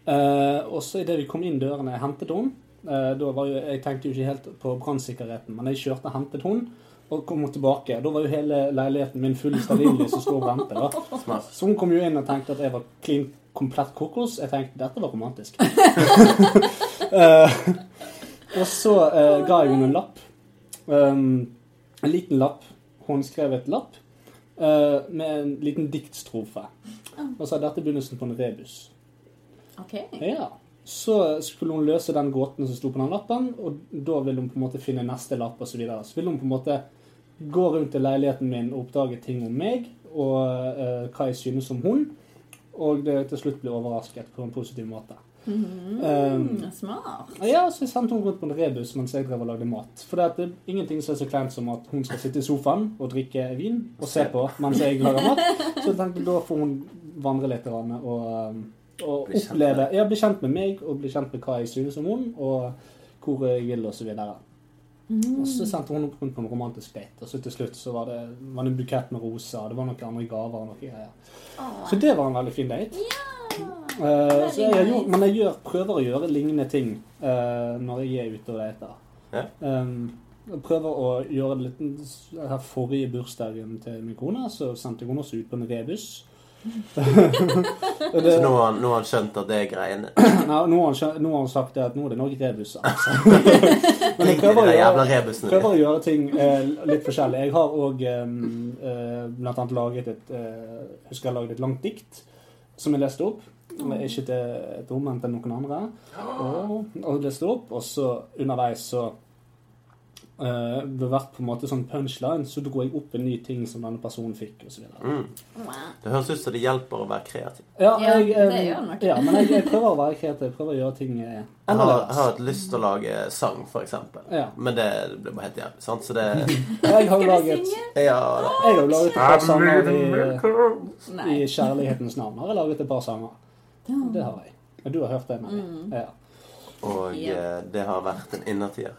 Eh, og så idet vi kom inn dørene, jeg hentet henne. eh, da var jo, jeg tenkte jo ikke helt på brannsikkerheten, men jeg kjørte og hentet henne. Og kom hun tilbake. Da var jo hele leiligheten min full av stearinlys og sto og da. Så hun kom jo inn og tenkte at jeg var clean, komplett kokos. Jeg tenkte dette var romantisk. Eh, og så eh, ga jeg henne en lapp. Um, en liten lapp. Håndskrevet lapp. Eh, med en liten diktstrofe. Og så er dette begynnelsen på en rebus. OK. Ja. Så skulle hun løse den gåten som sto på den lappen, og da ville hun på en måte finne neste lapp osv. Så, videre. så ville hun på en måte gå rundt i leiligheten min og oppdage ting om meg, og uh, hva jeg synes om hun, og det til slutt bli overrasket på en positiv måte. Mm, smart. Ja, så jeg sendte hun rundt på en rebus mens jeg drev og lagde mat. For det er ingenting som er så kleint som at hun skal sitte i sofaen og drikke vin og se på mens jeg lager mat. Så jeg tenkte da får hun vandre litt og, um, og Bli oppleve. Ja, bli kjent med meg og bli kjent med hva jeg synes om hun, og hvor jeg vil, og så videre. Og så sendte hun rundt på en romantisk date, og så til slutt så var det, var det en bukett med roser, det var noen andre gaver og noe greier. Åh. Så det var en veldig fin date. Veldig så jeg gjort, men jeg gjør, prøver å gjøre lignende ting eh, når jeg er ute og leter. Ja. Um, jeg prøver å gjøre det litt Her forrige bursdagen til min kone, så sendte jeg henne også ut på en rebus. Det, Så nå har, han, nå har han skjønt at det er greiene. nei, nå, har han, skjønt, nå har han sagt det at nå er det nok rebus. Altså. Men jeg prøver å gjøre, prøver å gjøre ting eh, litt forskjellig. Jeg har òg eh, blant annet laget et eh, Husker jeg laget et langt dikt som jeg leste opp. Ikke til et til noen andre. Og, og leste opp, og så underveis så eh, Det har vært på en måte sånn punchline, så dro jeg opp en ny ting som denne personen fikk, osv. Mm. Det høres ut som det hjelper å være kreativ. Ja, Ja, jeg, eh, det gjør nok. Ja, men jeg, jeg prøver å være kreativ. Jeg prøver å gjøre ting eh, Jeg har, jeg har hatt lyst til å lage sang, eksempel. Ja. Men det ble bare helt jævlig. Sant? Så det Jeg har laget synge? Ja. Jeg har laget et par sanger i, i kjærlighetens navn. Har jeg laget et par sanger. Det har jeg. Men du har hørt det? Nei. Mm. Ja. Og Ja. eh, det har vært en innertier.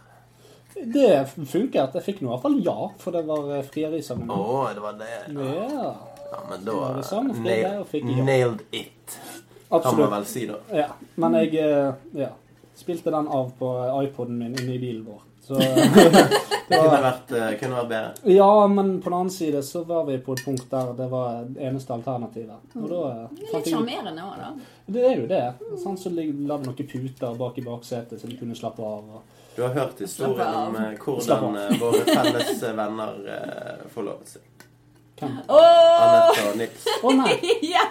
Det funket. Jeg fikk nå i hvert fall ja, for det var eh, frierisangen. Å, det var det. Ja, Ja, men da det det deg, og ja. Nailed it, kan man vel si, da. Ja. Men jeg eh, ja, spilte den av på iPoden min inne i bilen vår. Så det kunne vært, eh, kunne vært bedre. ja, men på den annen side så var vi på et punkt der det var eneste alternativet. Og da eh, Litt sjarmerende òg, da. Det er jo det. Sånn, så la vi noen puter bak i baksetet, så de kunne slappe av. Og... Du har hørt historien om eh, hvordan eh, våre felles eh, venner eh, forlovet seg. Hvem? Åh! Anette og Nils. Å nei! Ja!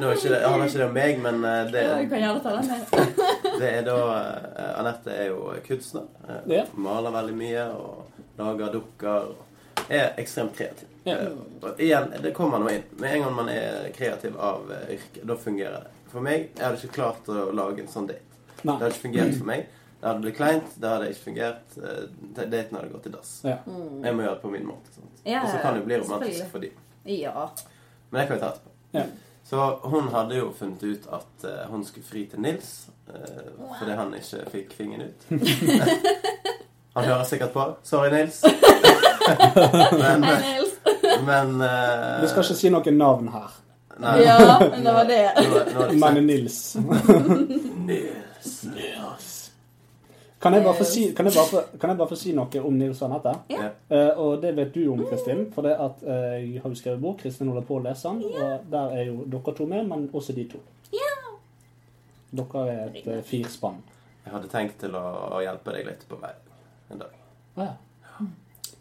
Nå er ikke det, handler ikke det om meg, men eh, det, Du kan gjerne ta den med. det er da eh, Anette er jo kunstner. eh, Ja. Maler veldig mye og lager dukker. og Er ekstremt kreativ. Ja. Eh, Og igjen, det kommer noe inn. Med en gang man er kreativ av eh, yrke, da fungerer det. For meg, jeg hadde ikke klart å lage en sånn date. Det nei. hadde ikke fungert for meg. Det hadde blitt kleint. Det hadde ikke fungert. eh, Daten hadde gått i dass. Ja. Jeg må gjøre det på min måte. Ja, Og så kan det bli romantisk for dem. Ja. Men det kan vi ta etterpå. Ja. Så hun hadde jo funnet ut at uh, hun skulle fri til Nils eh, fordi han ikke fikk fingeren ut. han hører sikkert på. Sorry, Nils. men Hei, Nils. men uh, Vi skal ikke si noe navn her. Nei. Ja, men det var det. Nå, nå er det Nils. Nils. Kan jeg, bare få si, kan, jeg bare få, kan jeg bare få si noe om Nils og Anette? Ja. Uh, og det vet du om, Kristin. For det at uh, jeg har jo skrevet bok. Kristin holder på å lese den. Og der er jo dere to med, men også de to. Ja. Dere er et uh, firspann. Jeg hadde tenkt til å, å hjelpe deg litt på vei en dag. Å ja.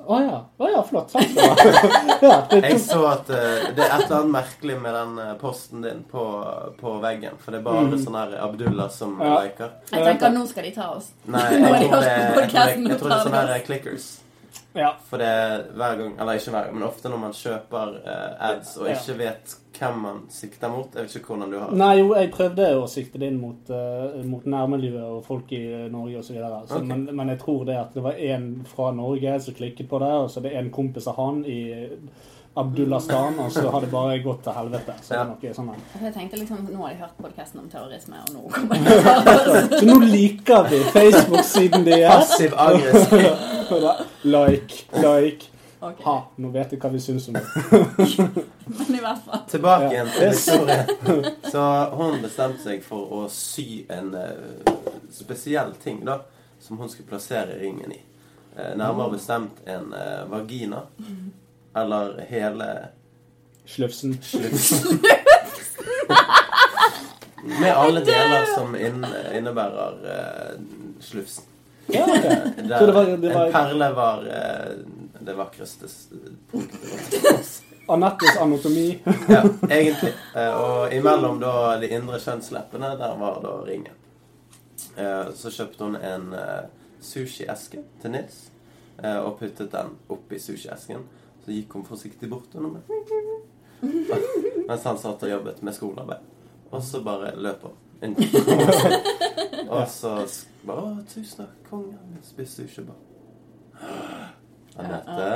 Å ja. Å ja, flott. Takk skal du ha. Ja, det Jeg så at eh, det er et eller annet merkelig med den eh, posten din på, på veggen. For det er bare sånn her Abdullah som Ja. liker. Jeg tenker nå skal de ta oss. Nei, jeg tror det, jeg tror det, jeg tror det er sånn sånne her clickers. Ja. For det er hver gang, eller ikke hver gang, men ofte når man kjøper eh, ads og Ja. ikke vet hvem man sikter mot Jeg vet ikke hvordan du har det. Nei, jo, jeg prøvde å sikte det inn mot, uh, mot nærmiljøet og folk i eh, Norge osv. Så Ok. men, men jeg tror det at det var en fra Norge som klikket på det, og så det er en kompis av han i Abdullastan, og så har det bare gått til helvete. Så det er noe sånn. Jeg tenkte liksom, Nå har de hørt podkasten om terrorisme, og nå kommer de til å ta oss. Så nå liker vi Facebook-siden deres. Passiv aggressiv. like, like. Okay. Ha, nå vet jeg hva vi syns om det. Men i hvert fall. Tilbake Ja. igjen til historien. Så hun bestemte seg for å sy en uh, spesiell ting da, som hun skulle plassere ringen i. Uh, nærmere bestemt en uh, vagina. Eller hele Sløfsen. Sløfsen. Med alle deler som innebærer uh, slufsen. Ja, okay. Der det var- det var- En perle var uh, det vakreste punktet. Anettes anatomi. Ja, egentlig. Uh, og imellom da de indre kjønnsleppene, der var da ringen. Eh, så kjøpte hun en eh, sushieske til Nils, eh, og puttet den oppi sushiesken. Så gikk hun forsiktig bort under meg. Mens han satt og jobbet med skolearbeid. Og så bare løp hun inn. og så bare Å, tusen takk, kongen. Spis ikke bare. Anette,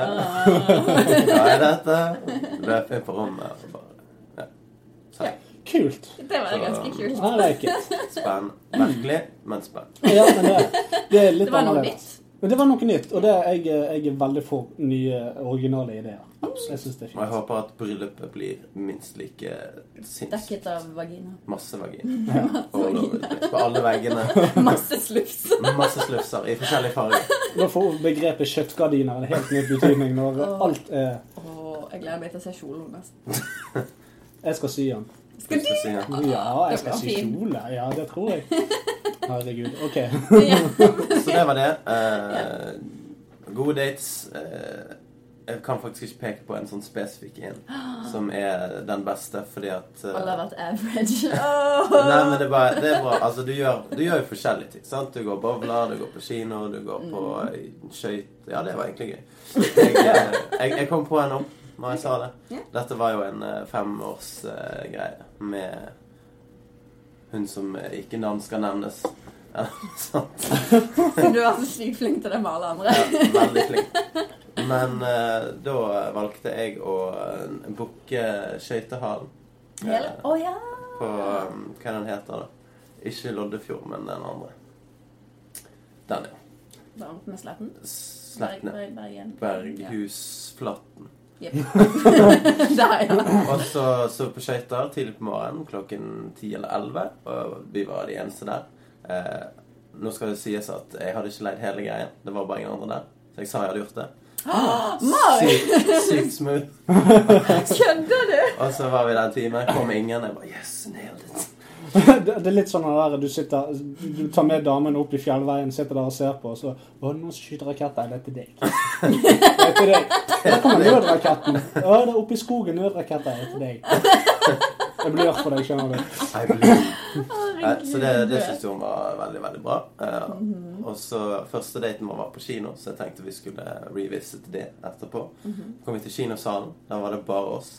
hva er dette? Løp inn på rommet og bare Ja. Kult. Det var ganske kult. I like it. Spenn. Merkelig, men spenn. Ja, men det, det er litt Det var noe annerledes. nytt. Men det var noe nytt, og det, jeg, jeg er veldig for nye, originale ideer. Jeg synes det er fint. Og jeg håper at bryllupet blir minst like sinnssykt. Dekket av vagina. Masse vagina. Ja. the. På alle veggene. Masse slufs. Masse slufser i forskjellige farger. Nå får begrepet kjøttgardiner en helt ny betydning når alt er Og jeg gleder meg til å se kjolen hennes. Jeg skal sy den. Skal du? Ja, jeg skal sy kjole. Ja, det tror jeg. Herregud. OK. Så det var det. Uh, gode dates. Uh, jeg kan faktisk ikke peke på en sånn spesifikk en som er den beste, fordi at uh, Alle har vært average. Nei, men det er, bare, det er bra. Altså, du gjør, du gjør jo forskjellige ting. sant? Du går bowler, du går på kino, du går på Mm. skøyt Ja, det var egentlig gøy. Jeg, jeg, jeg kom på en nå når jeg sa det. Dette var jo en uh, femårsgreie med hun som ikke navn skal nevnes. Eller. Du er så sykt flink til det med alle andre. Ja, veldig flink. Men uh, da valgte jeg å uh, booke skøytehallen. Uh, oh, ja! på um, Hva den heter da? Ikke Loddefjord, men den andre. Den, ja. Varmt med sletten. Slettne. Berg- Bergen. Der, ja. Og så så på skøyter tidlig på morgenen klokken 10 eller 11. Og vi var de eneste der. Eh, nå skal det sies at jeg hadde ikke leid hele greien. Det var bare ingen andre der. Så jeg sa jeg hadde gjort det. Sykt, sykt smooth. Kødder du? Og så var vi der en time. Kom ingen. Jeg bare Yes, nailed it. Det, det er litt sånn der du sitter Du tar med damen opp i fjellveien, sitter der og ser på, og så Å, noen skyter raketter. Er det til deg? Det er til deg. Der kommer nødraketten. Å, det er oppe i skogen. Nødraketter er til deg. Jeg blir for deg, skjønner du. Så det, det syns hun var veldig, veldig bra. Eh, Og så Første daten vår var på kino, så jeg tenkte vi skulle revisite det etterpå. kom vi til kinosalen. Der var det bare oss.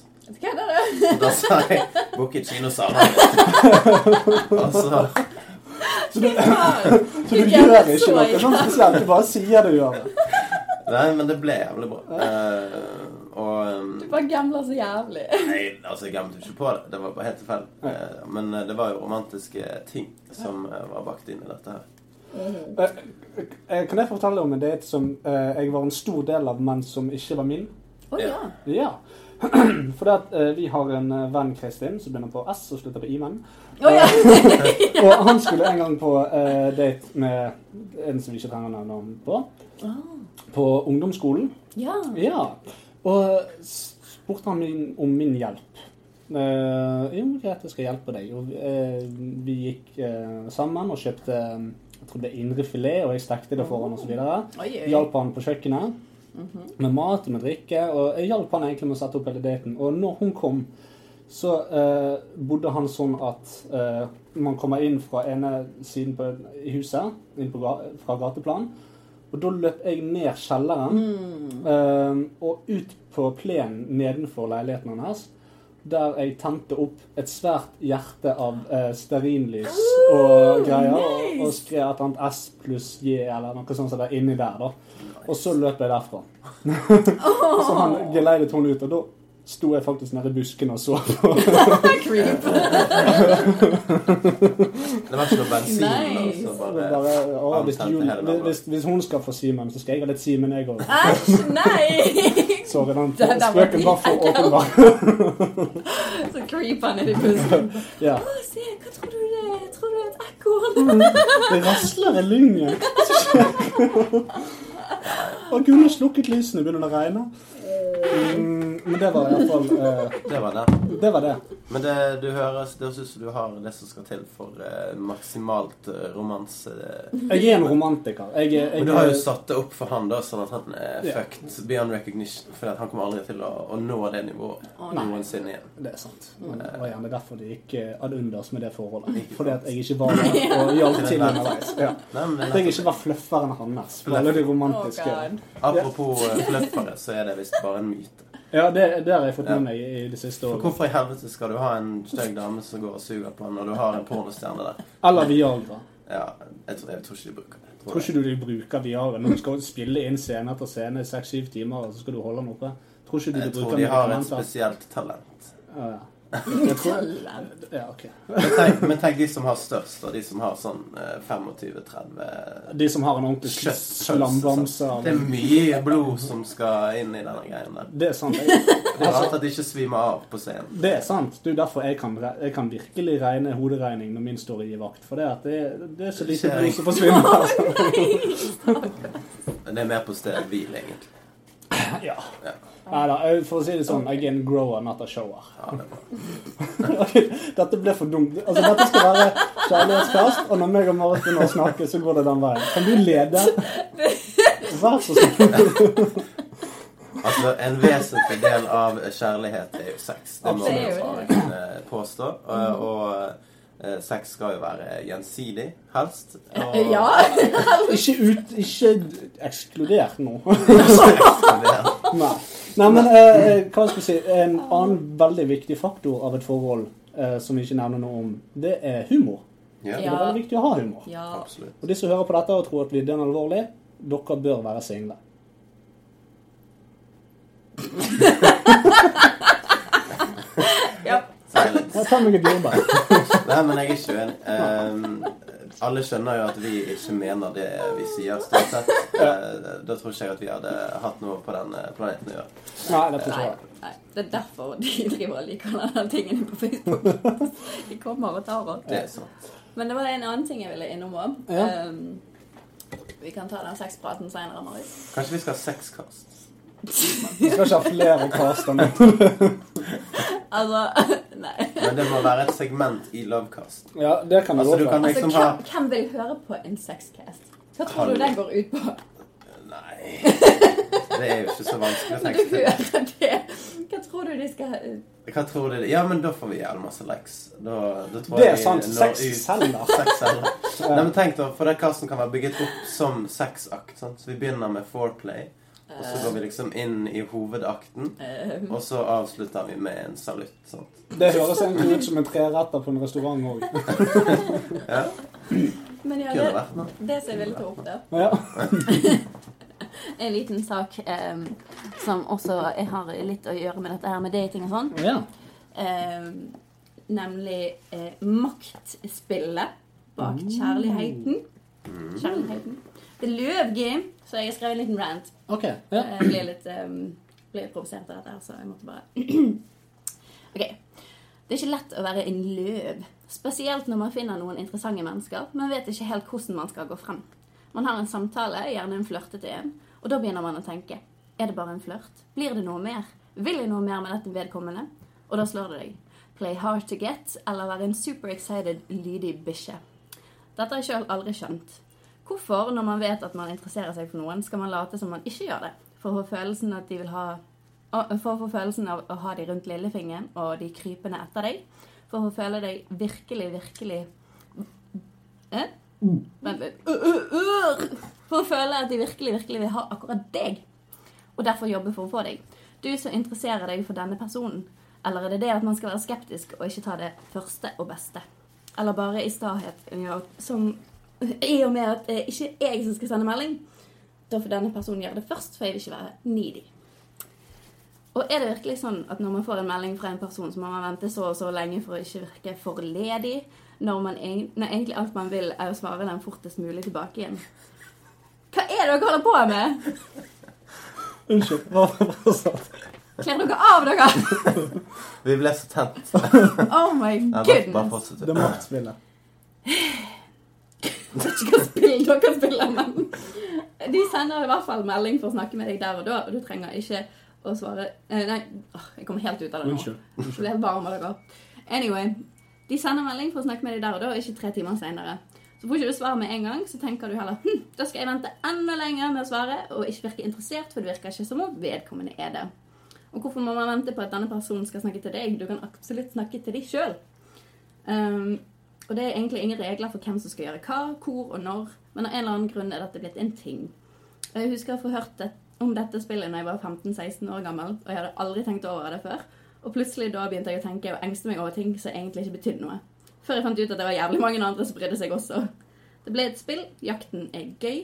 Kødder du? Da sa jeg 'booket kinosalen'. Og så Så du, så du gjør ikke noe sånn spesielt. Du bare sier du gjør det. Nei, men det ble jævlig bra. Uh, og um, Du bare gambler så jævlig. Nei, altså, jeg glemte ikke på det. Det var bare helt tilfeldig. Uh, men eh, det var jo romantiske ting som uh, var bakt inn i dette her. Eh, eh, Kan jeg fortelle om en date som eh, jeg var en stor del av, men som ikke var min? Å ja. Ja. For at, eh, vi har en eh, venn, Kristin, som begynner på S og slutter på I-menn. Å ja. Og han skulle en gang på eh, date med en som vi ikke trenger navn på, Oh. på ungdomsskolen. ja. Ja. Og spurte han min, om min hjelp. Uh, jo, greit, jeg skal hjelpe deg. Og eh, vi gikk eh, sammen og kjøpte eh, jeg tror det er indrefilet, og jeg stekte det for han osv. Hjalp han på kjøkkenet med mat og med drikke. Og jeg hjalp han egentlig med å sette opp hele daten. Og når hun kom, så eh, bodde han sånn at eh, man kommer inn fra ene siden på, huset, inn på, fra gateplan. Og da løp jeg ned kjelleren eh, og ut på plenen nedenfor leiligheten hans. Der jeg tente opp et svært hjerte av eh, stearinlys og greier. Og, og skrev et eller annet S pluss J eller noe sånt som er inni der. da. Og så løp jeg derfra. så han geleidet hun ut, og da sto jeg faktisk nede i busken og så på. Creep. Det var ikke noe bensin. Nice. bare, bare, å, hvis, Jul, hvis, hvis hun skal få Simen, så skal jeg ha litt Simen, jeg òg. Æsj, nei! Sorry, den spøken var for åpenbar. Så creep han nedi bussen. Ja. Å, se, hva tror du det er? Tror du det er et ekorn? Det rasler i lyngen. Og Gunnar slukket lysene, begynner det å regne. Mm, men det var iallfall uh, Det var det. Det var det. Men det, du høres, det høres ut som du har det som skal til for uh, maksimalt eh, romanse. Jeg er en romantiker. Jeg, jeg, Men du har jo satt det opp for han da, sånn at han er yeah. fucked beyond recognition. For at han kommer aldri til å, å nå det nivået noensinne igjen. Det er sant. Men det var gjerne derfor det gikk eh, ad unders med det forholdet. Fordi at jeg ikke var der og hjalp til underveis. Ja. Jeg jeg ikke var flufferen hans på alle de Oh, romantiske God. Apropos fløffere, fluffere, så er det visst bare en myte. Ja, det, det har jeg fått med meg i det siste For året. hvorfor i helvete skal du ha en stygg dame som går og suger på når du har en pornostjerne der? Eller Viagra. Ja, jeg tror, jeg tror ikke de bruker det. Tror, Tror ikke du de bruker Viagra når du skal spille inn scene etter scene i seks-syv timer, og så skal du holde oppe? Tror ikke du Jeg de tror de har et spesielt talent. Ja, ja. Ja, okay. Men tenk, men tenk de som har størst, og de som har sånn eh, 25-30 De som har en ordentlig slambamse Det er mye blod som skal inn i denne greien der. Det er sant. Jeg, Det er rart at de ikke svimer av på scenen. det er sant. Er derfor jeg kan, jeg kan virkelig regne hoderegning når min står i vakt. For det, at det, det er så lite blod som forsvinner. Det er mer på stedet hvil, egentlig. Ja. Ja. Nei da, for å si det sånn, jeg er en grower, not a shower. Ja, det er Dette ble for dumt. Altså, Dette skal være kjærlighetskast, og når meg og Marit begynner å snakke, så går det den veien. Kan du lede? Vær så snill. Altså, en vesentlig del av kjærlighet er jo sex. Det må man påstå. Og, sex skal jo være gjensidig, helst. Og, Ja. Ikke, ut, ikke ekskludert nå. Nei. Nei, men eh, hva skal jeg si En annen veldig viktig faktor av et forhold eh, som vi ikke nevner noe om, det er humor. ja, Det er veldig viktig å ha humor. ja. absolutt. Og de som hører på dette og tror at vi er alvorlig, dere bør være single. ja. Silence. Jeg tar meg et jordbær. Nei, men jeg er ikke uenig. Um, alle skjønner jo at vi ikke mener det vi sier, stort sett. Eh, da tror ikke jeg at vi hadde hatt noe på den eh, planeten å gjøre. Nei, det tror jeg ikke nei. Det er derfor de driver og liker denne tingene på Facebook. De kommer og tar oss. Det er sant. Men det var en annen ting jeg ville innom òg. Ja. vi kan ta den sexpraten seinere, Marius. Kanskje vi skal ha sexkast? Vi skal ikke ha flere caster nå. Altså Nei. Men det må være et segment i Lovecast. Ja, det kan vi Altså, gå du for. kan Altså, liksom ha hvem, hvem vil høre på en sexcast? Hva tror Hallo. du den går ut på? Nei Det er jo ikke så vanskelig å Du tenke hører det. Hva tror du de skal Hva tror du? Ja, men da får vi jævlig masse likes. Da, da tror Det er sant. sexceller celler. Nei, men tenk da, for den casten kan være bygget opp som sexakt. Sant? Så vi begynner med foreplay, og så går vi liksom inn i hovedakten, eh, og så avslutter vi med en salutt. Sant? Det høres egentlig ut som en treretter på en restaurant òg. Ja, Men ja, det, noe. det som jeg ville ta opp der Ja. en liten sak um, som også jeg har litt å gjøre med dette her med dating og sånn. Ja. Um, nemlig uh, maktspillet bak kjærligheten. Kjærligheten. Det er Løvgame, så jeg har skrevet en liten rant. OK. Ja. Jeg ble litt, um, ble litt provosert av dette, her, så jeg måtte bare OK. Det er ikke lett å være en løv. Spesielt når man finner noen interessante mennesker, men vet ikke helt hvordan man skal gå frem. Man har en samtale, gjerne en flørtete en, og da begynner man å tenke. Er det bare en flørt? Blir det noe mer? Vil jeg noe mer med dette vedkommende? Og da slår det deg. Play hard to get, eller være en super excited, lydig bikkje. Dette har jeg sjøl aldri skjønt. Hvorfor, når man vet at man interesserer seg for noen, skal man late som man ikke gjør det? For å få følelsen at de vil ha For å få følelsen av å ha de rundt lillefingeren og de krypende etter deg. For å føle deg virkelig, virkelig eh? Vent litt. Uh, uh, uh. For å føle at de virkelig, virkelig vil ha akkurat deg. Og derfor jobbe for å få deg. Du som interesserer deg for denne personen. Eller er det det at man skal være skeptisk og ikke ta det første og beste? Eller bare i stahet, ja, som i og med at det ikke er jeg som skal sende melding, da får denne personen gjøre det først, for jeg vil ikke være needy. Og er det virkelig sånn at når man får en melding fra en person, så må man vente så og så lenge for å ikke virke for ledig, når, man, når egentlig alt man vil, er å svare den fortest mulig tilbake igjen? Hva er det dere holder på med? Unnskyld. Hva var det? Kler dere av dere? Vi ble så tent. Oh my goodness. Det er maktspillet. Jeg vet ikke hva spill dere spiller, men de sender i hvert fall melding for å snakke med deg der og da, og du trenger ikke å svare eh, Nei, jeg kommer helt ut av det nå. Jeg ble varm av dere. Anyway, de sender melding for å snakke med deg der og da, og ikke tre timer senere. Så får ikke du svar med en gang, så tenker du heller hm, da skal jeg vente enda lenger med å svare, og ikke virke interessert, for det virker ikke som om vedkommende er det. Og hvorfor må man vente på at denne personen skal snakke til deg? Du kan absolutt snakke til deg sjøl. Um, og det er egentlig ingen regler for hvem som skal gjøre hva, hvor og når, men av en eller annen grunn er dette blitt en ting. Jeg husker å få hørt om dette spillet da jeg var 15-16 år gammel, og jeg hadde aldri tenkt over det før. Og plutselig da begynte jeg å tenke og engste meg over ting som egentlig ikke betydde noe. Før jeg fant ut at det var jævlig mange andre som brydde seg også. Det ble et spill, jakten er gøy,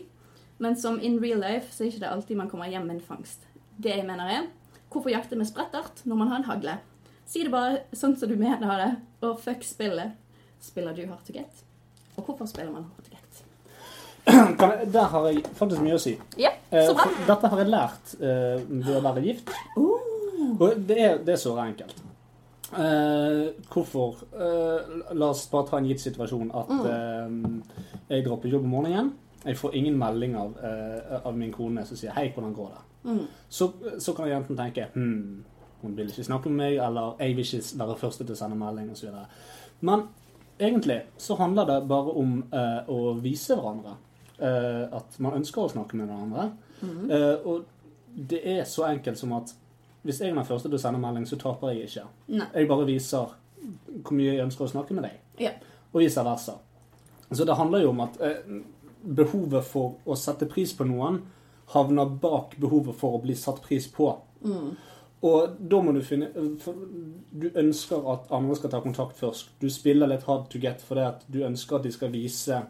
men som in real life så er ikke det alltid man kommer hjem med en fangst. Det jeg mener er, hvorfor jakte med sprettart når man har en hagle? Si det bare sånn som du mener det, og fuck spillet. Spiller du hard to get? Og hvorfor spiller man hard to get? Jeg, der har jeg faktisk mye å si. Ja, Eh, så bra. for dette har jeg lært eh, ved å være gift. Og det er, det er så enkelt. Eh, hvorfor eh, La oss bare ta en gitt situasjon at eh, jeg på jobb om morgenen. Jeg får ingen melding av, eh, av min kone som sier 'hei, hvordan går det?' Mm. Så, så kan jeg enten tenke hm, hun vil ikke snakke med meg, eller jeg vil ikke være første til å sende melding, osv. Men egentlig så handler det bare om eh, å vise hverandre eh, at man ønsker å snakke med hverandre. Eh, og det er så enkelt som at hvis jeg er den første til å sende melding, så taper jeg ikke. Nei. Jeg bare viser hvor mye jeg ønsker å snakke med deg, Ja. og vice versa. Så det handler jo om at eh, behovet for å sette pris på noen havner bak behovet for å bli satt pris på. Og da må du finne Du ønsker at andre skal ta kontakt først. Du spiller litt hard to get fordi at du ønsker at de skal vise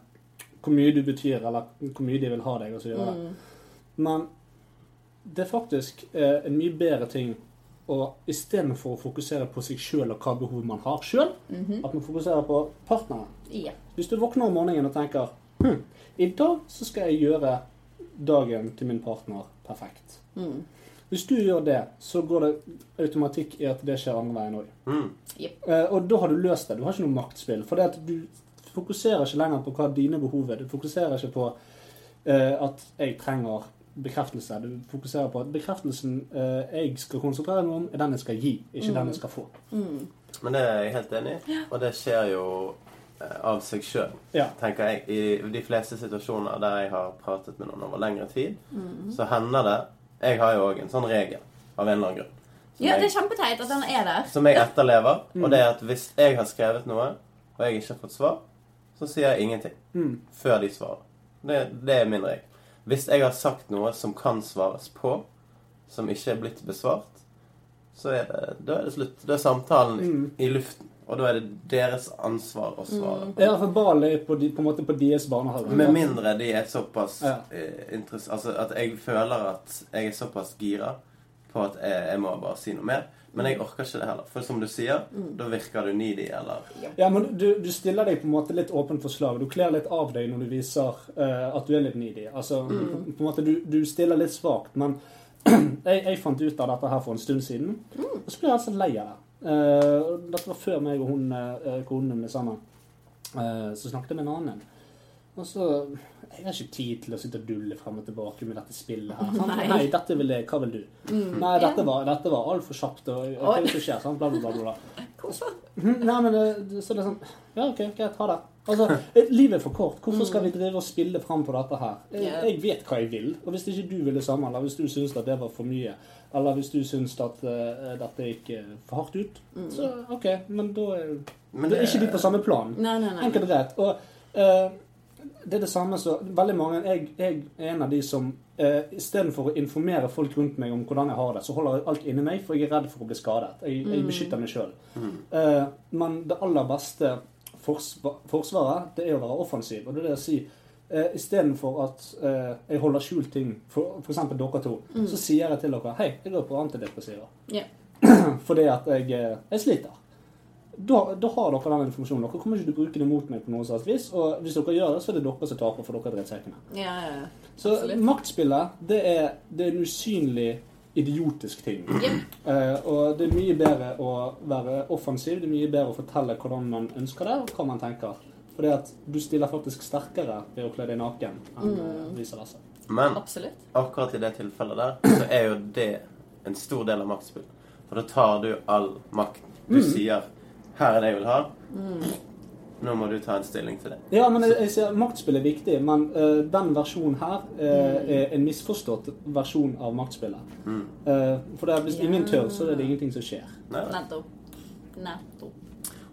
hvor mye du betyr, eller hvor mye de vil ha deg, osv. Men det er faktisk eh, en mye bedre ting å istedenfor å fokusere på seg sjøl og hva behov man har sjøl, at man fokuserer på partneren. ja. Hvis du våkner om morgenen og tenker hm, i dag så skal jeg gjøre dagen til min partner perfekt. Hvis du gjør det, så går det automatikk i at det skjer andre veien òg. Mm. Eh, og da har du løst det. Du har ikke noe maktspill. For det at du fokuserer ikke lenger på hva dine behov er. Du fokuserer ikke på eh, at jeg trenger bekreftelse. Du fokuserer på at bekreftelsen eh, jeg skal konsentrere meg om, er den jeg skal gi, ikke den jeg skal få. Men det er jeg helt enig i, og det skjer jo eh, av seg sjøl, Ja. tenker jeg. I de fleste situasjoner der jeg har pratet med noen over lengre tid, så hender det Jeg har jo òg en sånn regel av en eller annen grunn. Ja, det er kjempeteit at den er der. som jeg etterlever. Og det er at hvis jeg har skrevet noe, og jeg ikke har fått svar, så sier jeg ingenting Mm. før de svarer. Det, det er min regel. Hvis jeg har sagt noe som kan svares på, som ikke er blitt besvart, så er det, da er det slutt. Da er samtalen Mm. i luften. Og da er det deres ansvar å svare. Mm. Ja, for ballen er på, de, på en måte på deres barnehage. Med mindre de er såpass Ja. interessert Altså at jeg føler at jeg er såpass gira på at jeg, jeg må bare si noe mer. Men jeg orker ikke det heller. For som du sier, da virker du needy, eller Ja, men du, du stiller deg på en måte litt åpen for slag. Du kler litt av deg når du viser uh, at du er litt needy. Altså, på, på en måte, du, du stiller litt svakt. Men jeg, jeg fant ut av dette her for en stund siden, og så ble jeg altså lei av det. Eh, dette var før meg og hun, eh, konen ble sammen. Eh, så snakket jeg med en annen. Og så Jeg har ikke tid til å sitte og dulle frem og tilbake med dette spillet her. sant? Nei. Nei, dette vil jeg. Hva vil du? Nei, dette var, dette var altfor kjapt. Og, og hva er det som skjer? Sant? Bla, bla, bla, bla. Hvorfor? Mhm, Nei, men så det er sånn Ja, OK, greit, ha det. Altså, Livet er for kort. Hvorfor skal vi drive og spille fram på dette her? Jeg, jeg vet hva jeg vil. Og hvis ikke du vil det samme, eller hvis du syns det var for mye, eller hvis du syns at uh, dette gikk eh, for hardt ut, så OK, men da er, Men det, er ikke vi på samme plan. Nei, nei, nei. Enkelt og greit. Og eh, det er det samme så Veldig mange Jeg, jeg er en av de som uh, istedenfor å informere folk rundt meg om hvordan jeg har det, så holder jeg alt inni meg, for jeg er redd for å bli skadet. Jeg, jeg beskytter meg sjøl. men det aller beste forsva forsvaret, det er å være offensiv. Og det er det å si uh, Istedenfor at eh, jeg holder skjult ting, for f.eks. dere to, så sier jeg til dere Hei, jeg går på antidepressiva. Yeah. Fordi at jeg, eh, jeg sliter. Da, da har dere den informasjonen. Dere kommer ikke til å bruke det mot meg på noe slags vis. Og hvis dere gjør det, så er det dere som taper, for dere er drittsekkene. Ja, ja, ja. Så maktspillet, det er, det er en usynlig, idiotisk ting. Eh, og det er mye bedre å være offensiv, det er mye bedre å fortelle hvordan man ønsker det, og hva man tenker. Fordi at du stiller faktisk sterkere ved å kle deg naken enn mm. vice versa. Men Absolutt. akkurat i det tilfellet der, så er jo det en stor del av maktspill. For da tar du all makt. Du sier 'Her er det jeg vil ha'. Nå må du ta en stilling til det. Ja, men jeg, jeg sier maktspill er viktig, men uh, den versjonen her eh, er en misforstått versjon av maktspillet. Uh, for det er, hvis yeah. ingen tør, så er det ingenting som skjer. Nettopp. Nettopp.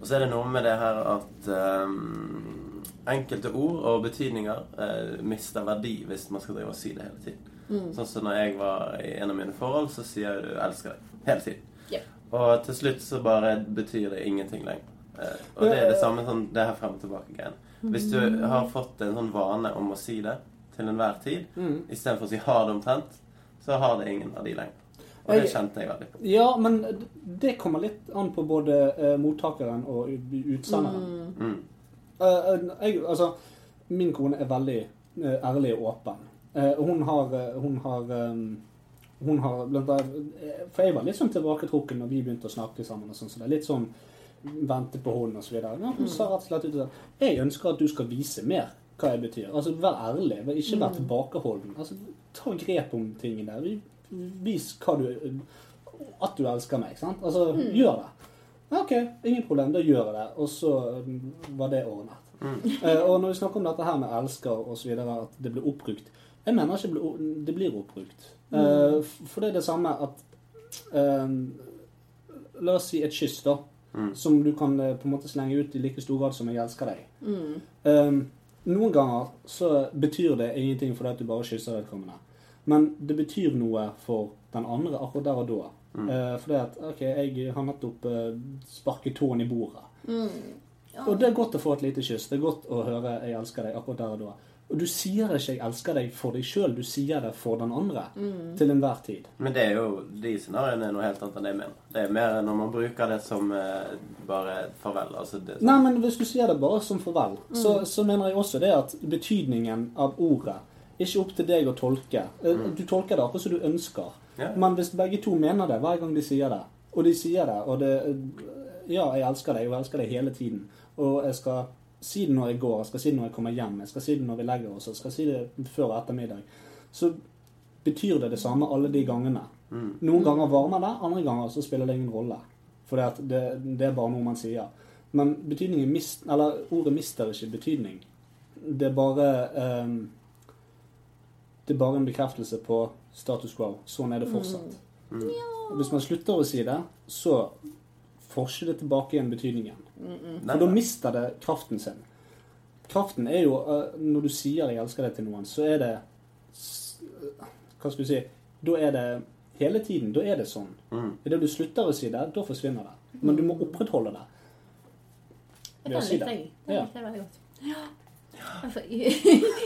Og så er det noe med det her at um, enkelte ord og betydninger uh, mister verdi hvis man skal drive og si det hele tiden. Sånn som når jeg var i en av mine forhold, så sier jeg du 'elsker deg' hele tiden. Yeah. Og til slutt så bare betyr det ingenting lenger. Uh, og det er det samme sånn det her frem og tilbake-greien. Hvis du har fått en sånn vane om å si det til enhver tid, Mm. istedenfor å si 'ha det omtrent', så har det ingen verdi lenger. Og det kjente jeg veldig på. Ja, men det kommer litt an på både uh, mottakeren og utsenderen. Mm. Eh, eh, jeg, altså, min kone er veldig uh, ærlig og åpen. Hun har, hun har um, hun har blant annet For jeg var litt sånn tilbaketrukken når vi begynte å snakke sammen. og sånn, så det er litt sånn vente på hånden videre. Ja, hun sa rett og slett ut at jeg ønsker at du skal vise mer hva jeg betyr. Altså Vær ærlig, ikke vær tilbakeholden. Altså Ta grep om tingene. Vi- Vis hva du at du elsker meg. sant? Altså, Gjør det. OK, ingen problem, da gjør jeg det. Og så mm, var det ordnet. Eh, og når vi snakker om dette her med elsker videre, at det blir oppbrukt Jeg mener ikke det blir- oppbrukt. Uh, for det er det samme at uh, La oss si et kyss, da. Som du kan på en måte slenge ut i like stor grad som 'jeg elsker deg'. Eh, noen ganger så betyr det ingenting fordi at du bare kysser vedkommende. Men det betyr noe for den andre akkurat der og da. Eh, fordi at OK, jeg har nettopp uh, sparket tåen i bordet. Og det er godt å få et lite kyss. Det er godt å høre 'jeg elsker deg' akkurat der og da. Og du sier ikke 'jeg elsker deg' for deg sjøl, du sier det for den andre. Til enhver tid. Men det er jo, de scenarioene er noe helt annet enn det jeg mener. Det er mer når man bruker det som eh, bare farvel. Altså det, Nei, men hvis du sier det bare som farvel, så, så mener jeg også det at betydningen av ordet ikke opp til deg å tolke. Eh, Du tolker det akkurat som du ønsker. Ja. Men hvis begge to mener det hver gang de sier det, og de sier det, og det Ja, jeg elsker deg, og jeg elsker deg hele tiden. Og jeg skal si det når jeg går, jeg skal si det når jeg kommer hjem, jeg skal si det når vi legger oss, jeg skal si det før og ettermiddag. Så betyr det det samme alle de gangene. Noen ganger varmer det, andre ganger så spiller det ingen rolle. For det, det er bare noe man sier. Men betydningen mist, eller ordet mister ikke betydning. Det er bare ehm, Det er bare en bekreftelse på status quo. Sånn er det fortsatt. Og Hvis man slutter å si det, så får ikke det tilbake igjen betydningen. Nei, For da mister det kraften sin. Kraften er jo eh, Når du sier 'jeg elsker deg' til noen, så er det Hva skal du si Da er det hele tiden. Da er det sånn. Mm. Idet du slutter å si det, da forsvinner det. Men du må opprettholde det. ved å si det. Den Ja. likte jeg veldig godt. Ja. Altså,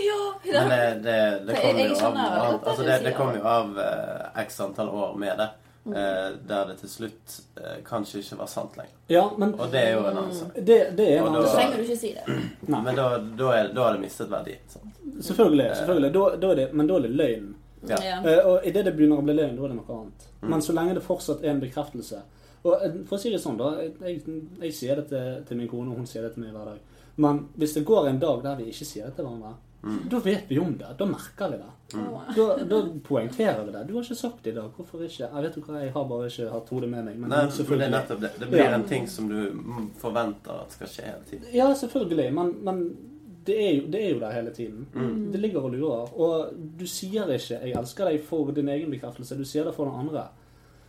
ja, Men det, det, det For jo av det Altså det, det kom jo av eh, x antall år med det. eh, der det til slutt eh, kanskje ikke var sant lenger. Ja, men Og det er jo en annen sak. det, det er en Og annen da- Så sak. trenger du ikke si det. Nei. Men da, da, er, da har det mistet verdi. Sant? Selvfølgelig. selvfølgelig. Da, da er det, men da er det løgn. Ja. Ja. Eh, og idet det begynner å bli løgn, da er det noe annet. Mm. Men så lenge det fortsatt er en bekreftelse Og eh, for å si det sånn, da. Jeg, jeg sier det til, til min kone, og hun sier det til meg hver dag. Men hvis det går en dag der vi ikke sier det til hverandre, Mm. da vet vi om det. Da merker vi det. Mm. Da, da poengterer vi det. 'Du har ikke sagt det i dag. Hvorfor ikke?' Jeg vet ikke hva, jeg har bare ikke hatt hodet med meg. Men Nei, men det er nettopp det. Det blir Ja. en ting som du mm, forventer at skal skje hele tiden. Ja, selvfølgelig. Men, men det, er jo, det er jo der hele tiden. Mm. Det ligger og lurer. Og du sier ikke 'jeg elsker deg' for din egen bekreftelse. Du sier det for den andre.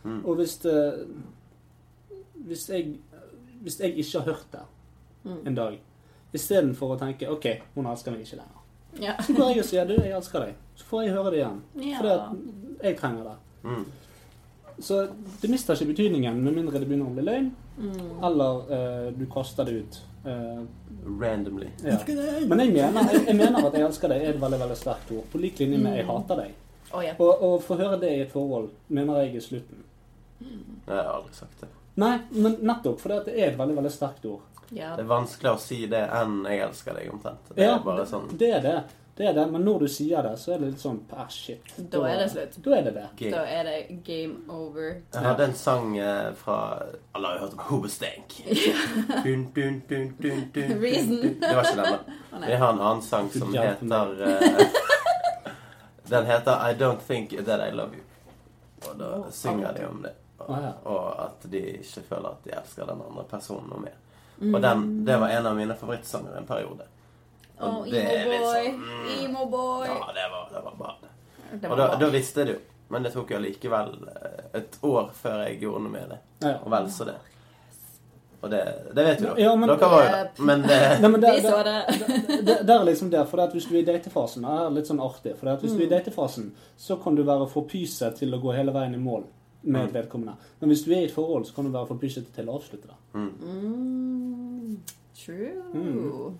Mm. Og hvis det Hvis jeg, hvis jeg ikke har hørt det Mm. en dag, istedenfor å tenke 'OK, hun elsker meg ikke lenger', Ja. så går jeg og sier 'du, jeg elsker deg'. Så får jeg høre det igjen. Fordi ja. at jeg trenger det. Mm. Så det mister ikke betydningen med mindre det begynner å bli løgn, Mm. eller uh, du kaster det ut. Uh, Randomly. ja. Men jeg mener, jeg, jeg mener at 'jeg elsker deg' er et veldig veldig sterkt ord. På lik linje med 'jeg hater deg'. Å ja. Og å få høre det i et forhold mener jeg er slutten. Jeg har aldri sagt det. Nei, men nettopp For det er et veldig veldig sterkt ord. ja. Det er vanskeligere å si det enn 'jeg elsker deg', omtrent. Det Ja, er bare sånn det er det. Det er det, Men når du sier det, så er det litt sånn ah, shit. Da er det slutt. Da er det det. Game. Da er det game over. Jeg hadde en sang eh, fra Alle har jo hørt om Hobestank. Dun, dun, dun, dun, dun, dun, Reason. Det var ikke den, da. vi har en annen sang som heter eh, Den heter I Don't Think That I Love You. Og da synger de om det. Ah, ja. og at de ikke føler at de elsker den andre personen noe mer. Mm. Og den, det var en av mine favorittsanger en periode. Og Og det er litt sånn, mm. Emo-boy. Ja, det var, det var bra. Det Og da, da visste jeg det jo. Men det tok jo allikevel eh, et år før jeg gjorde noe med det. Ja, ja. Og vel så det. Og det, det vet jo. Ja, men- dere var jo der. Men det Nei, men der, Vi det, så det. det, det er liksom det, for hvis du er i datefasen, det er litt sånn artig. For hvis hvis du er i datefasen, så kan du være for pyset til å gå hele veien i mål med Mm. vedkommende. Men hvis du er i et forhold, så kan du være for pyset til å avslutte det. Mm. True. Mm.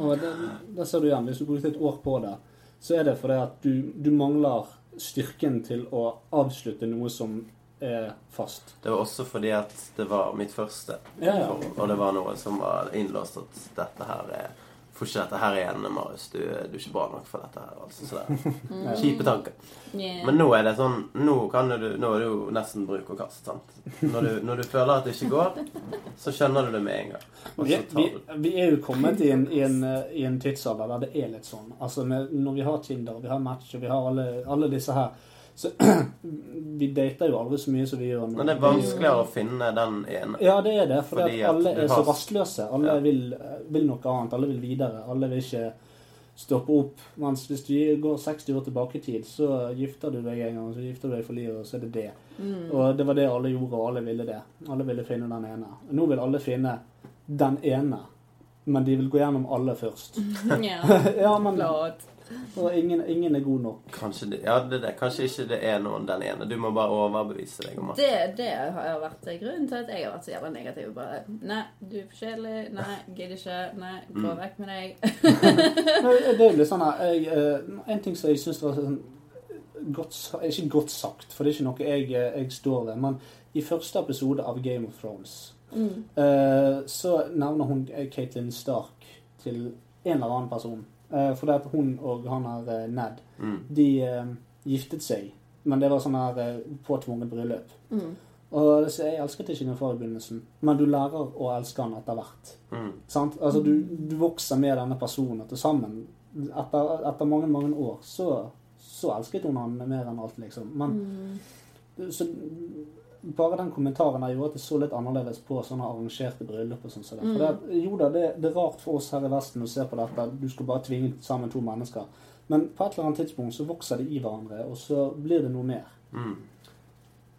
Og det, det, ser du igjen, hvis du brukte et år på det, så er det fordi at du, du mangler styrken til å avslutte noe som er fast. Det var også fordi at det var mitt første Ja, ja. forhold. Og det var noe som var innlåst at dette her er Får ikke dette her igjen, Marius. Du, du er ikke bra nok for dette her. Altså, så det er Kjipe tanker. Yeah. Men nå er det sånn Nå, kan du, nå er det jo nesten bruk og kast. sant? Når du, når du føler at det ikke går, så skjønner du det med en gang. Og Vi, så vi, tar du vi er jo kommet i en, i, en, i en tidsalder der det er litt sånn. Altså med, Når vi har Tinder, vi har Match og vi har alle, alle disse her, så Vi dater jo aldri så mye som vi gjør nå. Men det er vanskeligere å finne den ene. Ja, det er det. For Fordi at at alle er så rastløse. Alle Ja. vil, vil noe annet. Alle vil videre. Alle vil ikke stoppe opp. Mens hvis du går 60 år tilbake i tid, så gifter du deg en gang, så gifter du deg for livet, og så er det det. Mm. Og det var det alle gjorde, og alle ville det. Alle ville finne den ene. Nå vil alle finne den ene, men de vil gå gjennom alle først. Ja. ja, men. Og ingen, ingen er god nok. Kanskje det, ja, det det. Kanskje ikke det er noen den ene. Du må bare overbevise deg om at Det, det har vært grunnen til at jeg har vært så jævla negativ. Bare Nei, du er for kjedelig. Nei, gidder ikke. Nei, gå Mm. vekk med deg. Nei, Det er jo litt sånn jeg, eh, En ting som jeg syns var sånn godt, Ikke godt sagt, for det er ikke noe jeg, eh, jeg står ved. Men i første episode av Game of Thrones Mm. eh, så nevner hun Caitlyn Stark til en eller annen person. Eh, det at hun og han her eh, Ned, mm. de eh, giftet seg. Men det var sånn her påtvunget bryllup. Mm. Og så Jeg elsket ikke min far i begynnelsen, men du lærer å elske han etter hvert. Mm. Sant? Altså, du, du vokser med denne personen, til sammen, etter, etter mange, mange år, så, så elsket hun han mer enn alt, liksom. Men Mm. så, bare den kommentaren her gjorde at det så litt annerledes på sånne arrangerte bryllup og sånn. så det. For det, jo da, det, det er rart for oss her i Vesten å se på dette. Du skal bare tvinge sammen to mennesker. Men på et eller annet tidspunkt så vokser de i hverandre, og så blir det noe mer. Mm.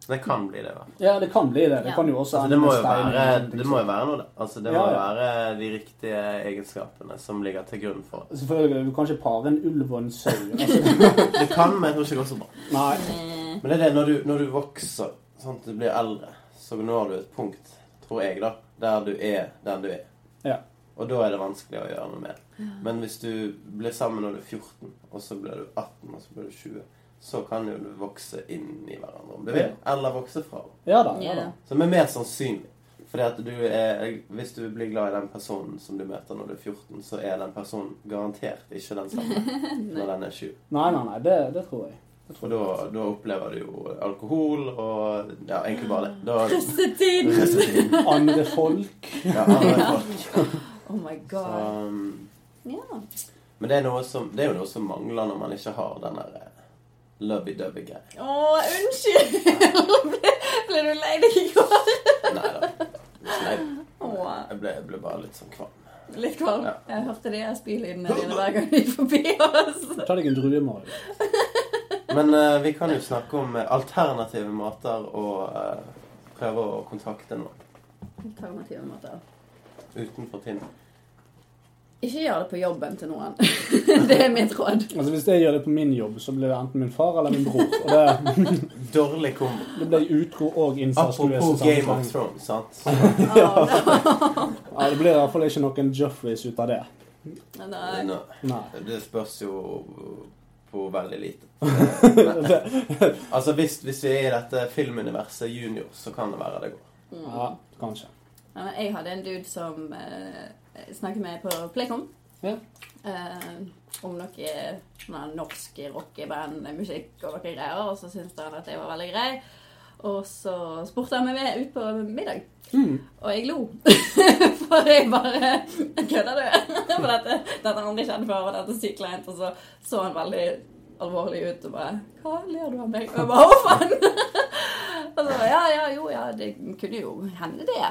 Det kan bli det, i hvert fall. Ja, det kan bli det. Det Ja. kan jo også Altså, det, må jo være, det må jo være noe, det. Altså, det må jo ja. være de riktige egenskapene som ligger til grunn for det. Selvfølgelig, du kan ikke pare en ulv og en sau. Altså, Det kan, men jeg tror ikke det går så bra. nei. Men det er det, når du, når du vokser, sånn at du blir eldre, så når du et punkt, tror jeg, da, der du er den du er. Ja. Og da er det vanskelig å gjøre noe med. Men hvis du blir sammen når du er 14, og så blir du 18, og så blir du 20, så kan jo du vokse inn i hverandre om du vil. Eller vokse fra. Ja da. ja da. Ja. Som er mer sannsynlig. Fordi at du er, Hvis du blir glad i den personen som du møter når du er 14, så er den personen garantert ikke den samme når den er 20. Nei, nei, nei, det, det tror jeg. Tror da, da opplever du jo alkohol og Ja, egentlig bare det. Da, Russetiden! Andre folk. ja, andre folk. Oh my Så, god. um, Ja. men det er, noe som, det er jo noe som mangler når man ikke har den der eh, lovey-dovey-greia. Å, unnskyld! Ble, ble du lei deg i går? Nei da. Jeg ble, jeg ble bare litt sånn kvalm. Litt kvalm? Ja. Jeg hørte de spylydene dine hver gang vi gikk forbi oss. Ta deg en druemage. Men uh, vi kan jo snakke om eh, alternative måter å uh, prøve å kontakte noen Alternative måter. utenfor Tinder. Ikke gjør det på jobben til noen. det er mitt råd. Altså Hvis jeg gjør det på min jobb, så blir det enten min far eller min bror. Og det, Dårlig kombo. det blir utro og incestuøse Apropos Game of. Thrones, sant? ja. Ja, det blir i hvert fall ikke noen Joffreys ut av det. Nei. Nei. det spørs jo på veldig lite. Altså hvis, hvis vi er i dette filmuniverset junior, så kan det være det går. Ja, kanskje. Ja, Jeg hadde en dude som eh, snakket med på Playcom. Ja. Eh, om noe sånn norsk rockeband, musikk og noe greier. Og så syntes han at det var veldig grei. Og så spurte han meg med ut på middag. Mm. Og jeg lo. For jeg bare Kødder du? For dette, dette har han ikke kjent før, og dette er sykt kleint. Og så så han veldig alvorlig ut og bare Hva ler du av meg? Og jeg bare Å, faen! Og så ja, ja, jo, ja, det kunne jo hende, det.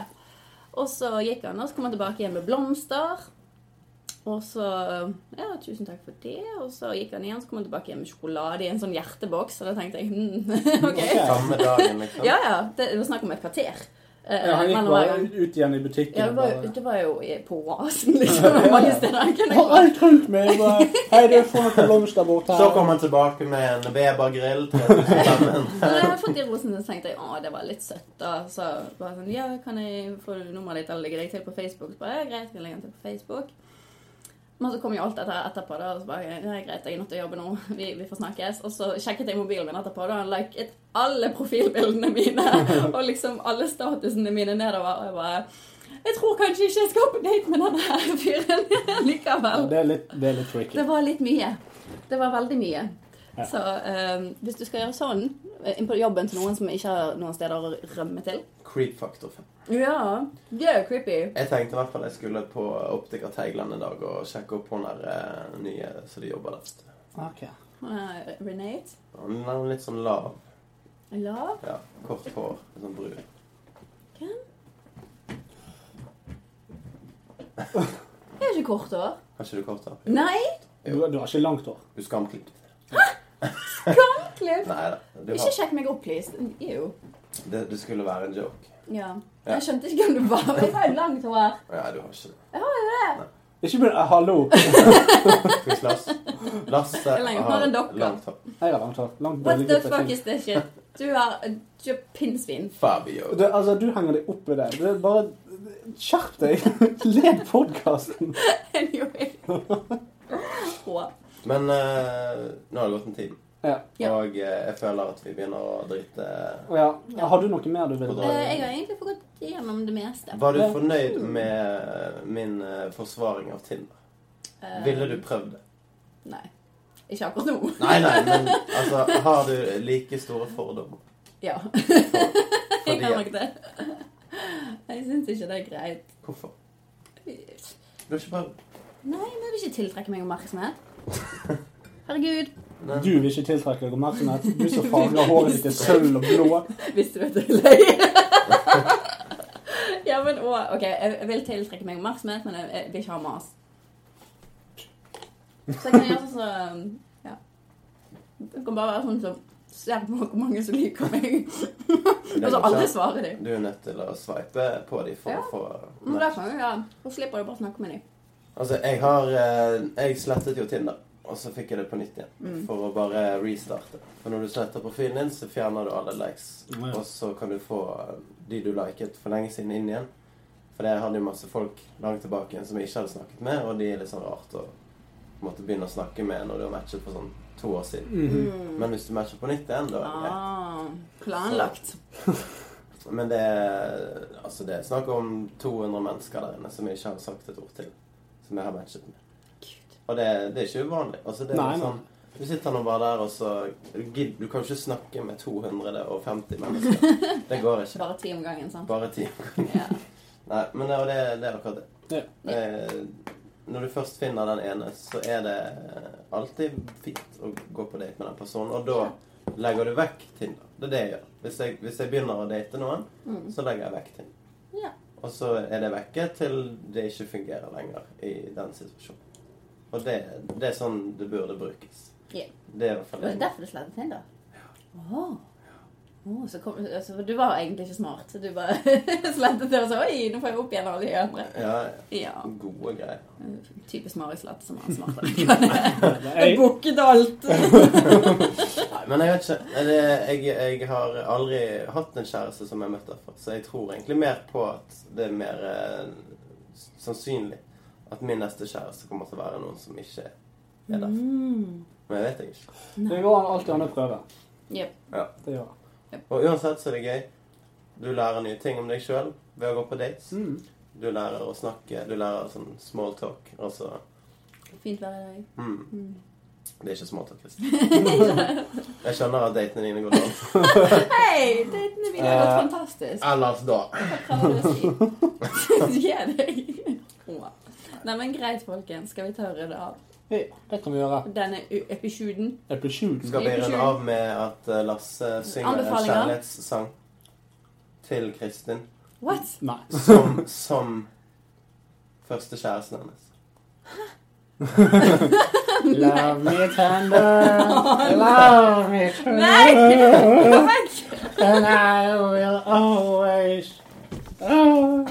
Og så gikk han, og så kom han tilbake igjen med blomster. Og så Ja, tusen takk for det. Og så gikk han igjen, så kom han tilbake igjen med sjokolade i en sånn hjerteboks. Og da tenkte jeg hm, OK. Samme dagen, liksom. Ja, ja. Det var snakk om et kvarter. Eh, Ja, han gikk bare ut igjen i butikken. Ja, det var, bare, det var jo på Oasen, liksom. Mange steder. Har alt rundt meg. Bare, Hei, du får noen blomster bort her. Så kom han tilbake med en Weber-grill. 3500. Når jeg hadde fått de rosene, så tenkte jeg å, det var litt søtt. da. Så bare sånn, ja, kan jeg få nummeret ditt eller legge deg til på Facebook? Så bare, ja, greit, jeg legger legge den til på Facebook. Men så kom jo alt dette etterpå, da, og så bare, ja, greit, jeg er nødt til å jobbe nå, vi, vi får snakkes. Og så sjekket jeg mobilen min etterpå, da, han liket alle profilbildene mine, og liksom alle statusene mine nedover, og jeg bare, jeg tror kanskje ikke jeg skal på date med denne her fyren Ja, likevel. det, er litt, det er litt tricky. Det var litt mye. Det var veldig mye. Ja. Så eh, hvis du skal gjøre sånn eh, inn på jobben til noen som ikke har noen steder å rømme til Creep factor 5. Ja, det er jo creepy. Jeg tenkte i hvert fall jeg skulle på Optiker Teigland en dag og sjekke opp hun der eh, nye som de jobber der. Ok. Uh, Renate? Hun er litt sånn lav. Lav? Ja, kort hår. Litt sånn brun. Hvem? Jeg har ikke kort hår. Har ikke du kort hår? Nei! Du, du har ikke langt hår. Du skamklippet. Klipp. Nei da. Du Ikke har, sjekk meg opp, please. Ew. det, det skulle være en joke. Ja. Ja. Jeg skjønte ikke hvem du var. Jeg har jo langt hår. Ja, du har ikke det. Jeg har jo det. Ikke begynn eh, Hallo! Lasse er lenge hår langt hår. Jeg har langt hår. Langt What the fuck is this shit? Du har Du er pinnsvin. Fabio. Du, altså, du henger deg opp i det. Du, er bare Skjerp deg! Led podkasten. Anyway. Men uh, nå har det gått en tid. Ja. Og uh, jeg føler at vi begynner å drite ja. Har du noe mer du vil Eh, dra- Jeg har egentlig fått gått gjennom det meste. Var du fornøyd med min forsvaring av Tinder? Eh, Ville du prøvd det? Nei. Ikke akkurat nå. Nei, nei, men altså Har du like store fordommer? Ja. For, Jeg har nok det. Jeg syns ikke det er greit. Hvorfor? Du har ikke prøvd? Nei, men jeg vil ikke tiltrekke meg oppmerksomhet. Herregud. Du vil ikke tiltrekke deg oppmerksomhet. Du som farger håret ditt i sølv og blå. Visste du at det løy? ja, men å, OK, jeg vil tiltrekke meg oppmerksomhet, men jeg, vil ikke ha mas. Så jeg kan gjøre sånn som Ja. Det kan bare være sånn som ser på hvor mange som liker meg. Og så aldri svarer de. Du er nødt til å sveipe på dem for Ja. å få Men det kan jo gjøre. Så slipper du bare å snakke med dem. Altså, jeg har eh, Jeg slettet jo Tinder, og så fikk jeg det på nytt igjen. Mm. For å bare restarte. For når du sletter profilen din, så fjerner du alle likes. Mm. Og så kan du få de du liket for lenge siden, inn igjen. For det hadde jo masse folk langt tilbake igjen som jeg ikke hadde snakket med, og de er litt sånn rart å måtte begynne å snakke med når du har matchet for sånn to år siden. Mm. Men hvis du matcher på nytt igjen, da er det greit. Ah, planlagt. Men det er, altså det er snakk om 200 mennesker der inne som jeg ikke har sagt et ord til. Som jeg har matchet med. Og det, det er ikke uvanlig. Altså det er Nei, sånn, du sitter nå bare der, og så du Du kan jo ikke snakke med 250 mennesker. Det går ikke. Bare ti om gangen, sant? Bare ti. Ja. Nei, men det, det, det er akkurat det. Ja. Eh, når du først finner den ene, så er det alltid fint å gå på date med den personen. Og da legger du vekk Tinder. Det er det jeg gjør. Hvis jeg, hvis jeg begynner å date noen, Mm. så legger jeg vekk Tinder. Ja. Og så er det vekke til det ikke fungerer lenger i den situasjonen. Og det, det er sånn det burde brukes. Yeah. Det er i hvert fall Det var derfor du slettet Tinder? Åh. Åh, så kom, altså, du var egentlig ikke smart. Du bare slettet det og så Oi, nå får jeg opp igjen alle de andre. Ja, Ja. gode greier. Typisk Marislett som er. Jeg Jeg, booket alt. Men jeg vet ikke. Det, jeg, jeg har aldri hatt en kjæreste som jeg møtte før, så jeg tror egentlig mer på at det er mer eh, sannsynlig at min neste kjæreste kommer til å være noen som ikke er der. Mm. Men jeg vet jeg ikke. det går alltid an å prøve. Ja, Det gjør det. Og uansett så er det gøy. Du lærer nye ting om deg sjøl ved å gå på dates. Mm. Du lærer å snakke. Du lærer sånn small talk. Altså Fint vær i dag. mm, Mm. Det er ikke small Kristin. Jeg skjønner at datene dine går dårlig. Hei, datene mine har gått Eh, fantastisk. Ellers da Hva kan du si? Gi deg. Nei, men greit, folkens. Skal vi ta og rydde av Ja, det kan vi gjøre. denne episoden? Skal vi rydde av med at eh, Lasse synger en kjærlighetssang til Kristin What? Nei. som, som første kjæresten hennes. Love me tender, love me tender true, and I will always oh.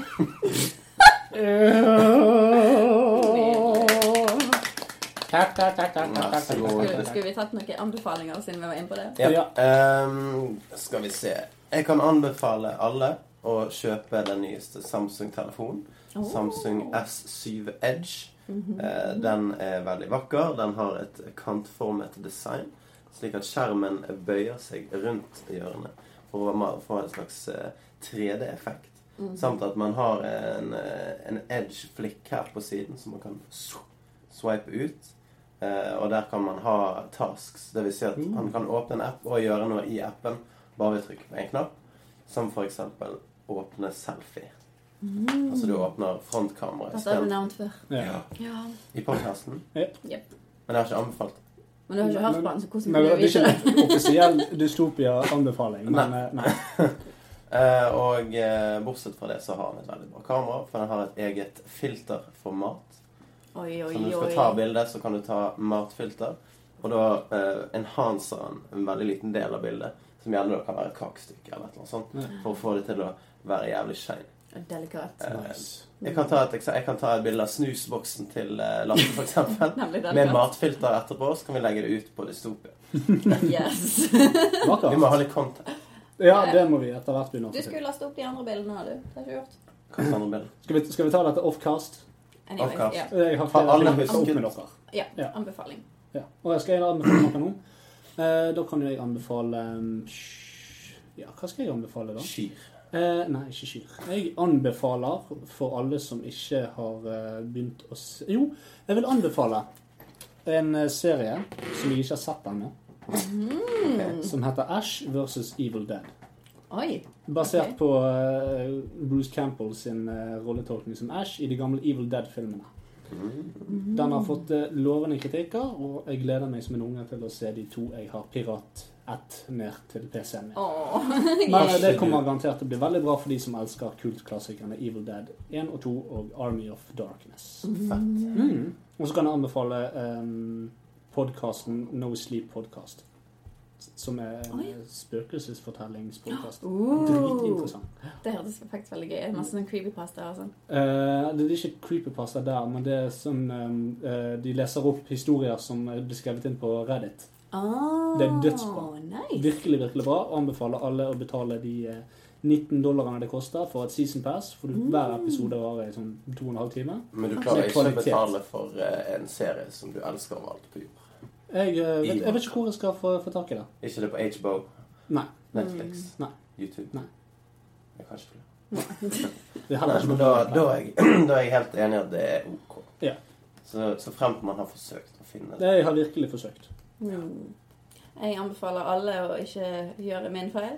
Takk, takk, takk, takk, Skulle, skulle vi tatt noen anbefalinger siden vi var inne på det? Ja. Ehm, skal vi se. Jeg kan anbefale alle å kjøpe den nyeste Samsung-telefonen. Oh. Samsung S7 Edge. Mhm. Eh, den er veldig vakker. Den har et kantformet design, slik at skjermen bøyer seg rundt hjørnet for å få en slags eh, 3D-effekt. Mhm. Samt at man har en, eh, en edge-flikk her på siden som man kan swipe ut. Eh, og der kan man ha tasks. Vil si at Mm. man kan åpne en app og gjøre noe i appen bare ved å trykke på en knapp. Som eksempel åpne selfie. Altså du åpner frontkameraet Dette har du nevnt før. Ja. Ja. i podkasten. Jep. Men jeg har ikke anbefalt det. Men du har ikke hørt på den, så hvordan vil det du er ikke en offisiell dystopia-anbefaling, men eh, nei. Eh, og eh, bortsett fra det så har den et veldig bra kamera, for den har et eget filterformat. Oi, oi, Så når du skal ta bilde, så kan du ta matfilter. Og da eh, enhancer den en veldig liten del av bildet, som gjerne da kan være et kakestykke eller noe sånt, Ja. for å få det til å være jævlig shine. Delikat. Eh, Nice. Jeg kan ta et, jeg kan ta et bilde av snusboksen til eh, Lasse, eksempel. Med matfilter etterpå, så kan vi legge det ut på Dystopia. Yes. Vi må ha litt content. Ja, det må vi etter hvert begynne å Du få til. skulle laste opp de andre bildene, du. Det har ikke gjort. Skal vi, skal vi ta dette offcast? Anyway, offcast. ja. Jeg har Har flere alle husket? med dere. ja. Ja. Anbefaling. Ja. Og jeg skal jeg anbefale noe nå. Eh, da kan jo jeg anbefale um, Ja, hva skal jeg anbefale, da? Skyr. Eh, nei, ikke Kyr. Jeg anbefaler, for alle som ikke har eh, begynt å se Jo, jeg vil anbefale en eh, serie som jeg ikke har sett ennå, Mm. som heter Ash versus Evil Dead. Oi. Basert okay. på Bruce Campbell sin rolletolkning som Ash i de gamle Evil Dead-filmene. Den har fått lovende kritikker, og jeg gleder meg som en unge til å se de to jeg har pirat ett ned til PC-en min. Oh. Men eh, det kommer garantert til å bli veldig bra for de som elsker kultklassikerne Evil Dead 1 og 2 og Army of Darkness. Fett. Mm. Og så kan jeg anbefale um, podkasten No Sleep Podcast. Som er en Oi. spøkelsesfortellingspodkast. Uh, Dritinteressant. det hørtes faktisk veldig gøy ut. Masse sånn creepypasta og sånn. Uh, det er ikke creepypasta der, men det er sånn um, uh, De leser opp historier som blir skrevet inn på Reddit. Ah, Det er dødsbra. Nice. Virkelig, virkelig bra. Anbefaler alle å betale de eh, 19 dollarene det koster for et season pass. For Mm. hver episode varer i sånn to og en halv time. Men du klarer er ikke å betale for eh, en serie som du elsker overalt på jord. Jeg, eh, vet, jeg vet ikke hvor jeg skal få, få tak i det. Ikke det på HBO, Nei. Netflix, Nei. YouTube. Nei. Jeg kan ikke det. Nei, men da, da, er jeg, da er jeg helt enig i at det er OK. Ja. Så, så fremt man har forsøkt å finne det. Det jeg har virkelig forsøkt. Mm. Jeg anbefaler alle å ikke gjøre min feil.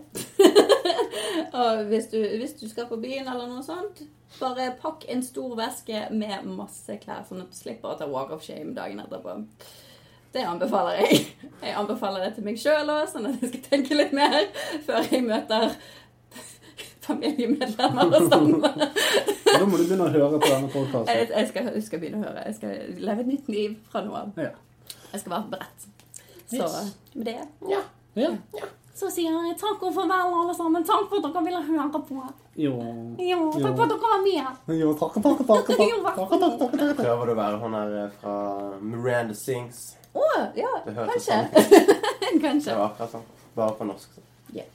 og hvis du, hvis du skal på byen eller noe sånt, bare pakk en stor veske med masse klær, sånn at du slipper å ta walk of shame dagen etterpå. Det anbefaler jeg. Jeg anbefaler det til meg sjøl òg, sånn at jeg skal tenke litt mer før jeg møter familiemedlemmer og sånn. Da må du begynne å høre på denne Jeg, podkasten. jeg, skal, jeg skal begynne å høre. Jeg skal leve et nytt liv fra nå av. Ja. Jeg skal være beredt. Så med det ja. så sier jeg takk og farvel, alle sammen. Takk for at dere ville høre på. Jo. Jo, takk for at dere var med. Jo, takk, takk, takk, takk, takk, takk, takk, takk. Prøver du å være hun her eh, fra Miranda Sings? Å, ja, Det Sånn. kanskje. Det kanskje. var akkurat sånn. Bare på norsk. så. Yeah.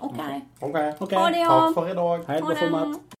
Okay. Okay. Ok. Ha det, ja. Takk for i dag. Hei, Ha det.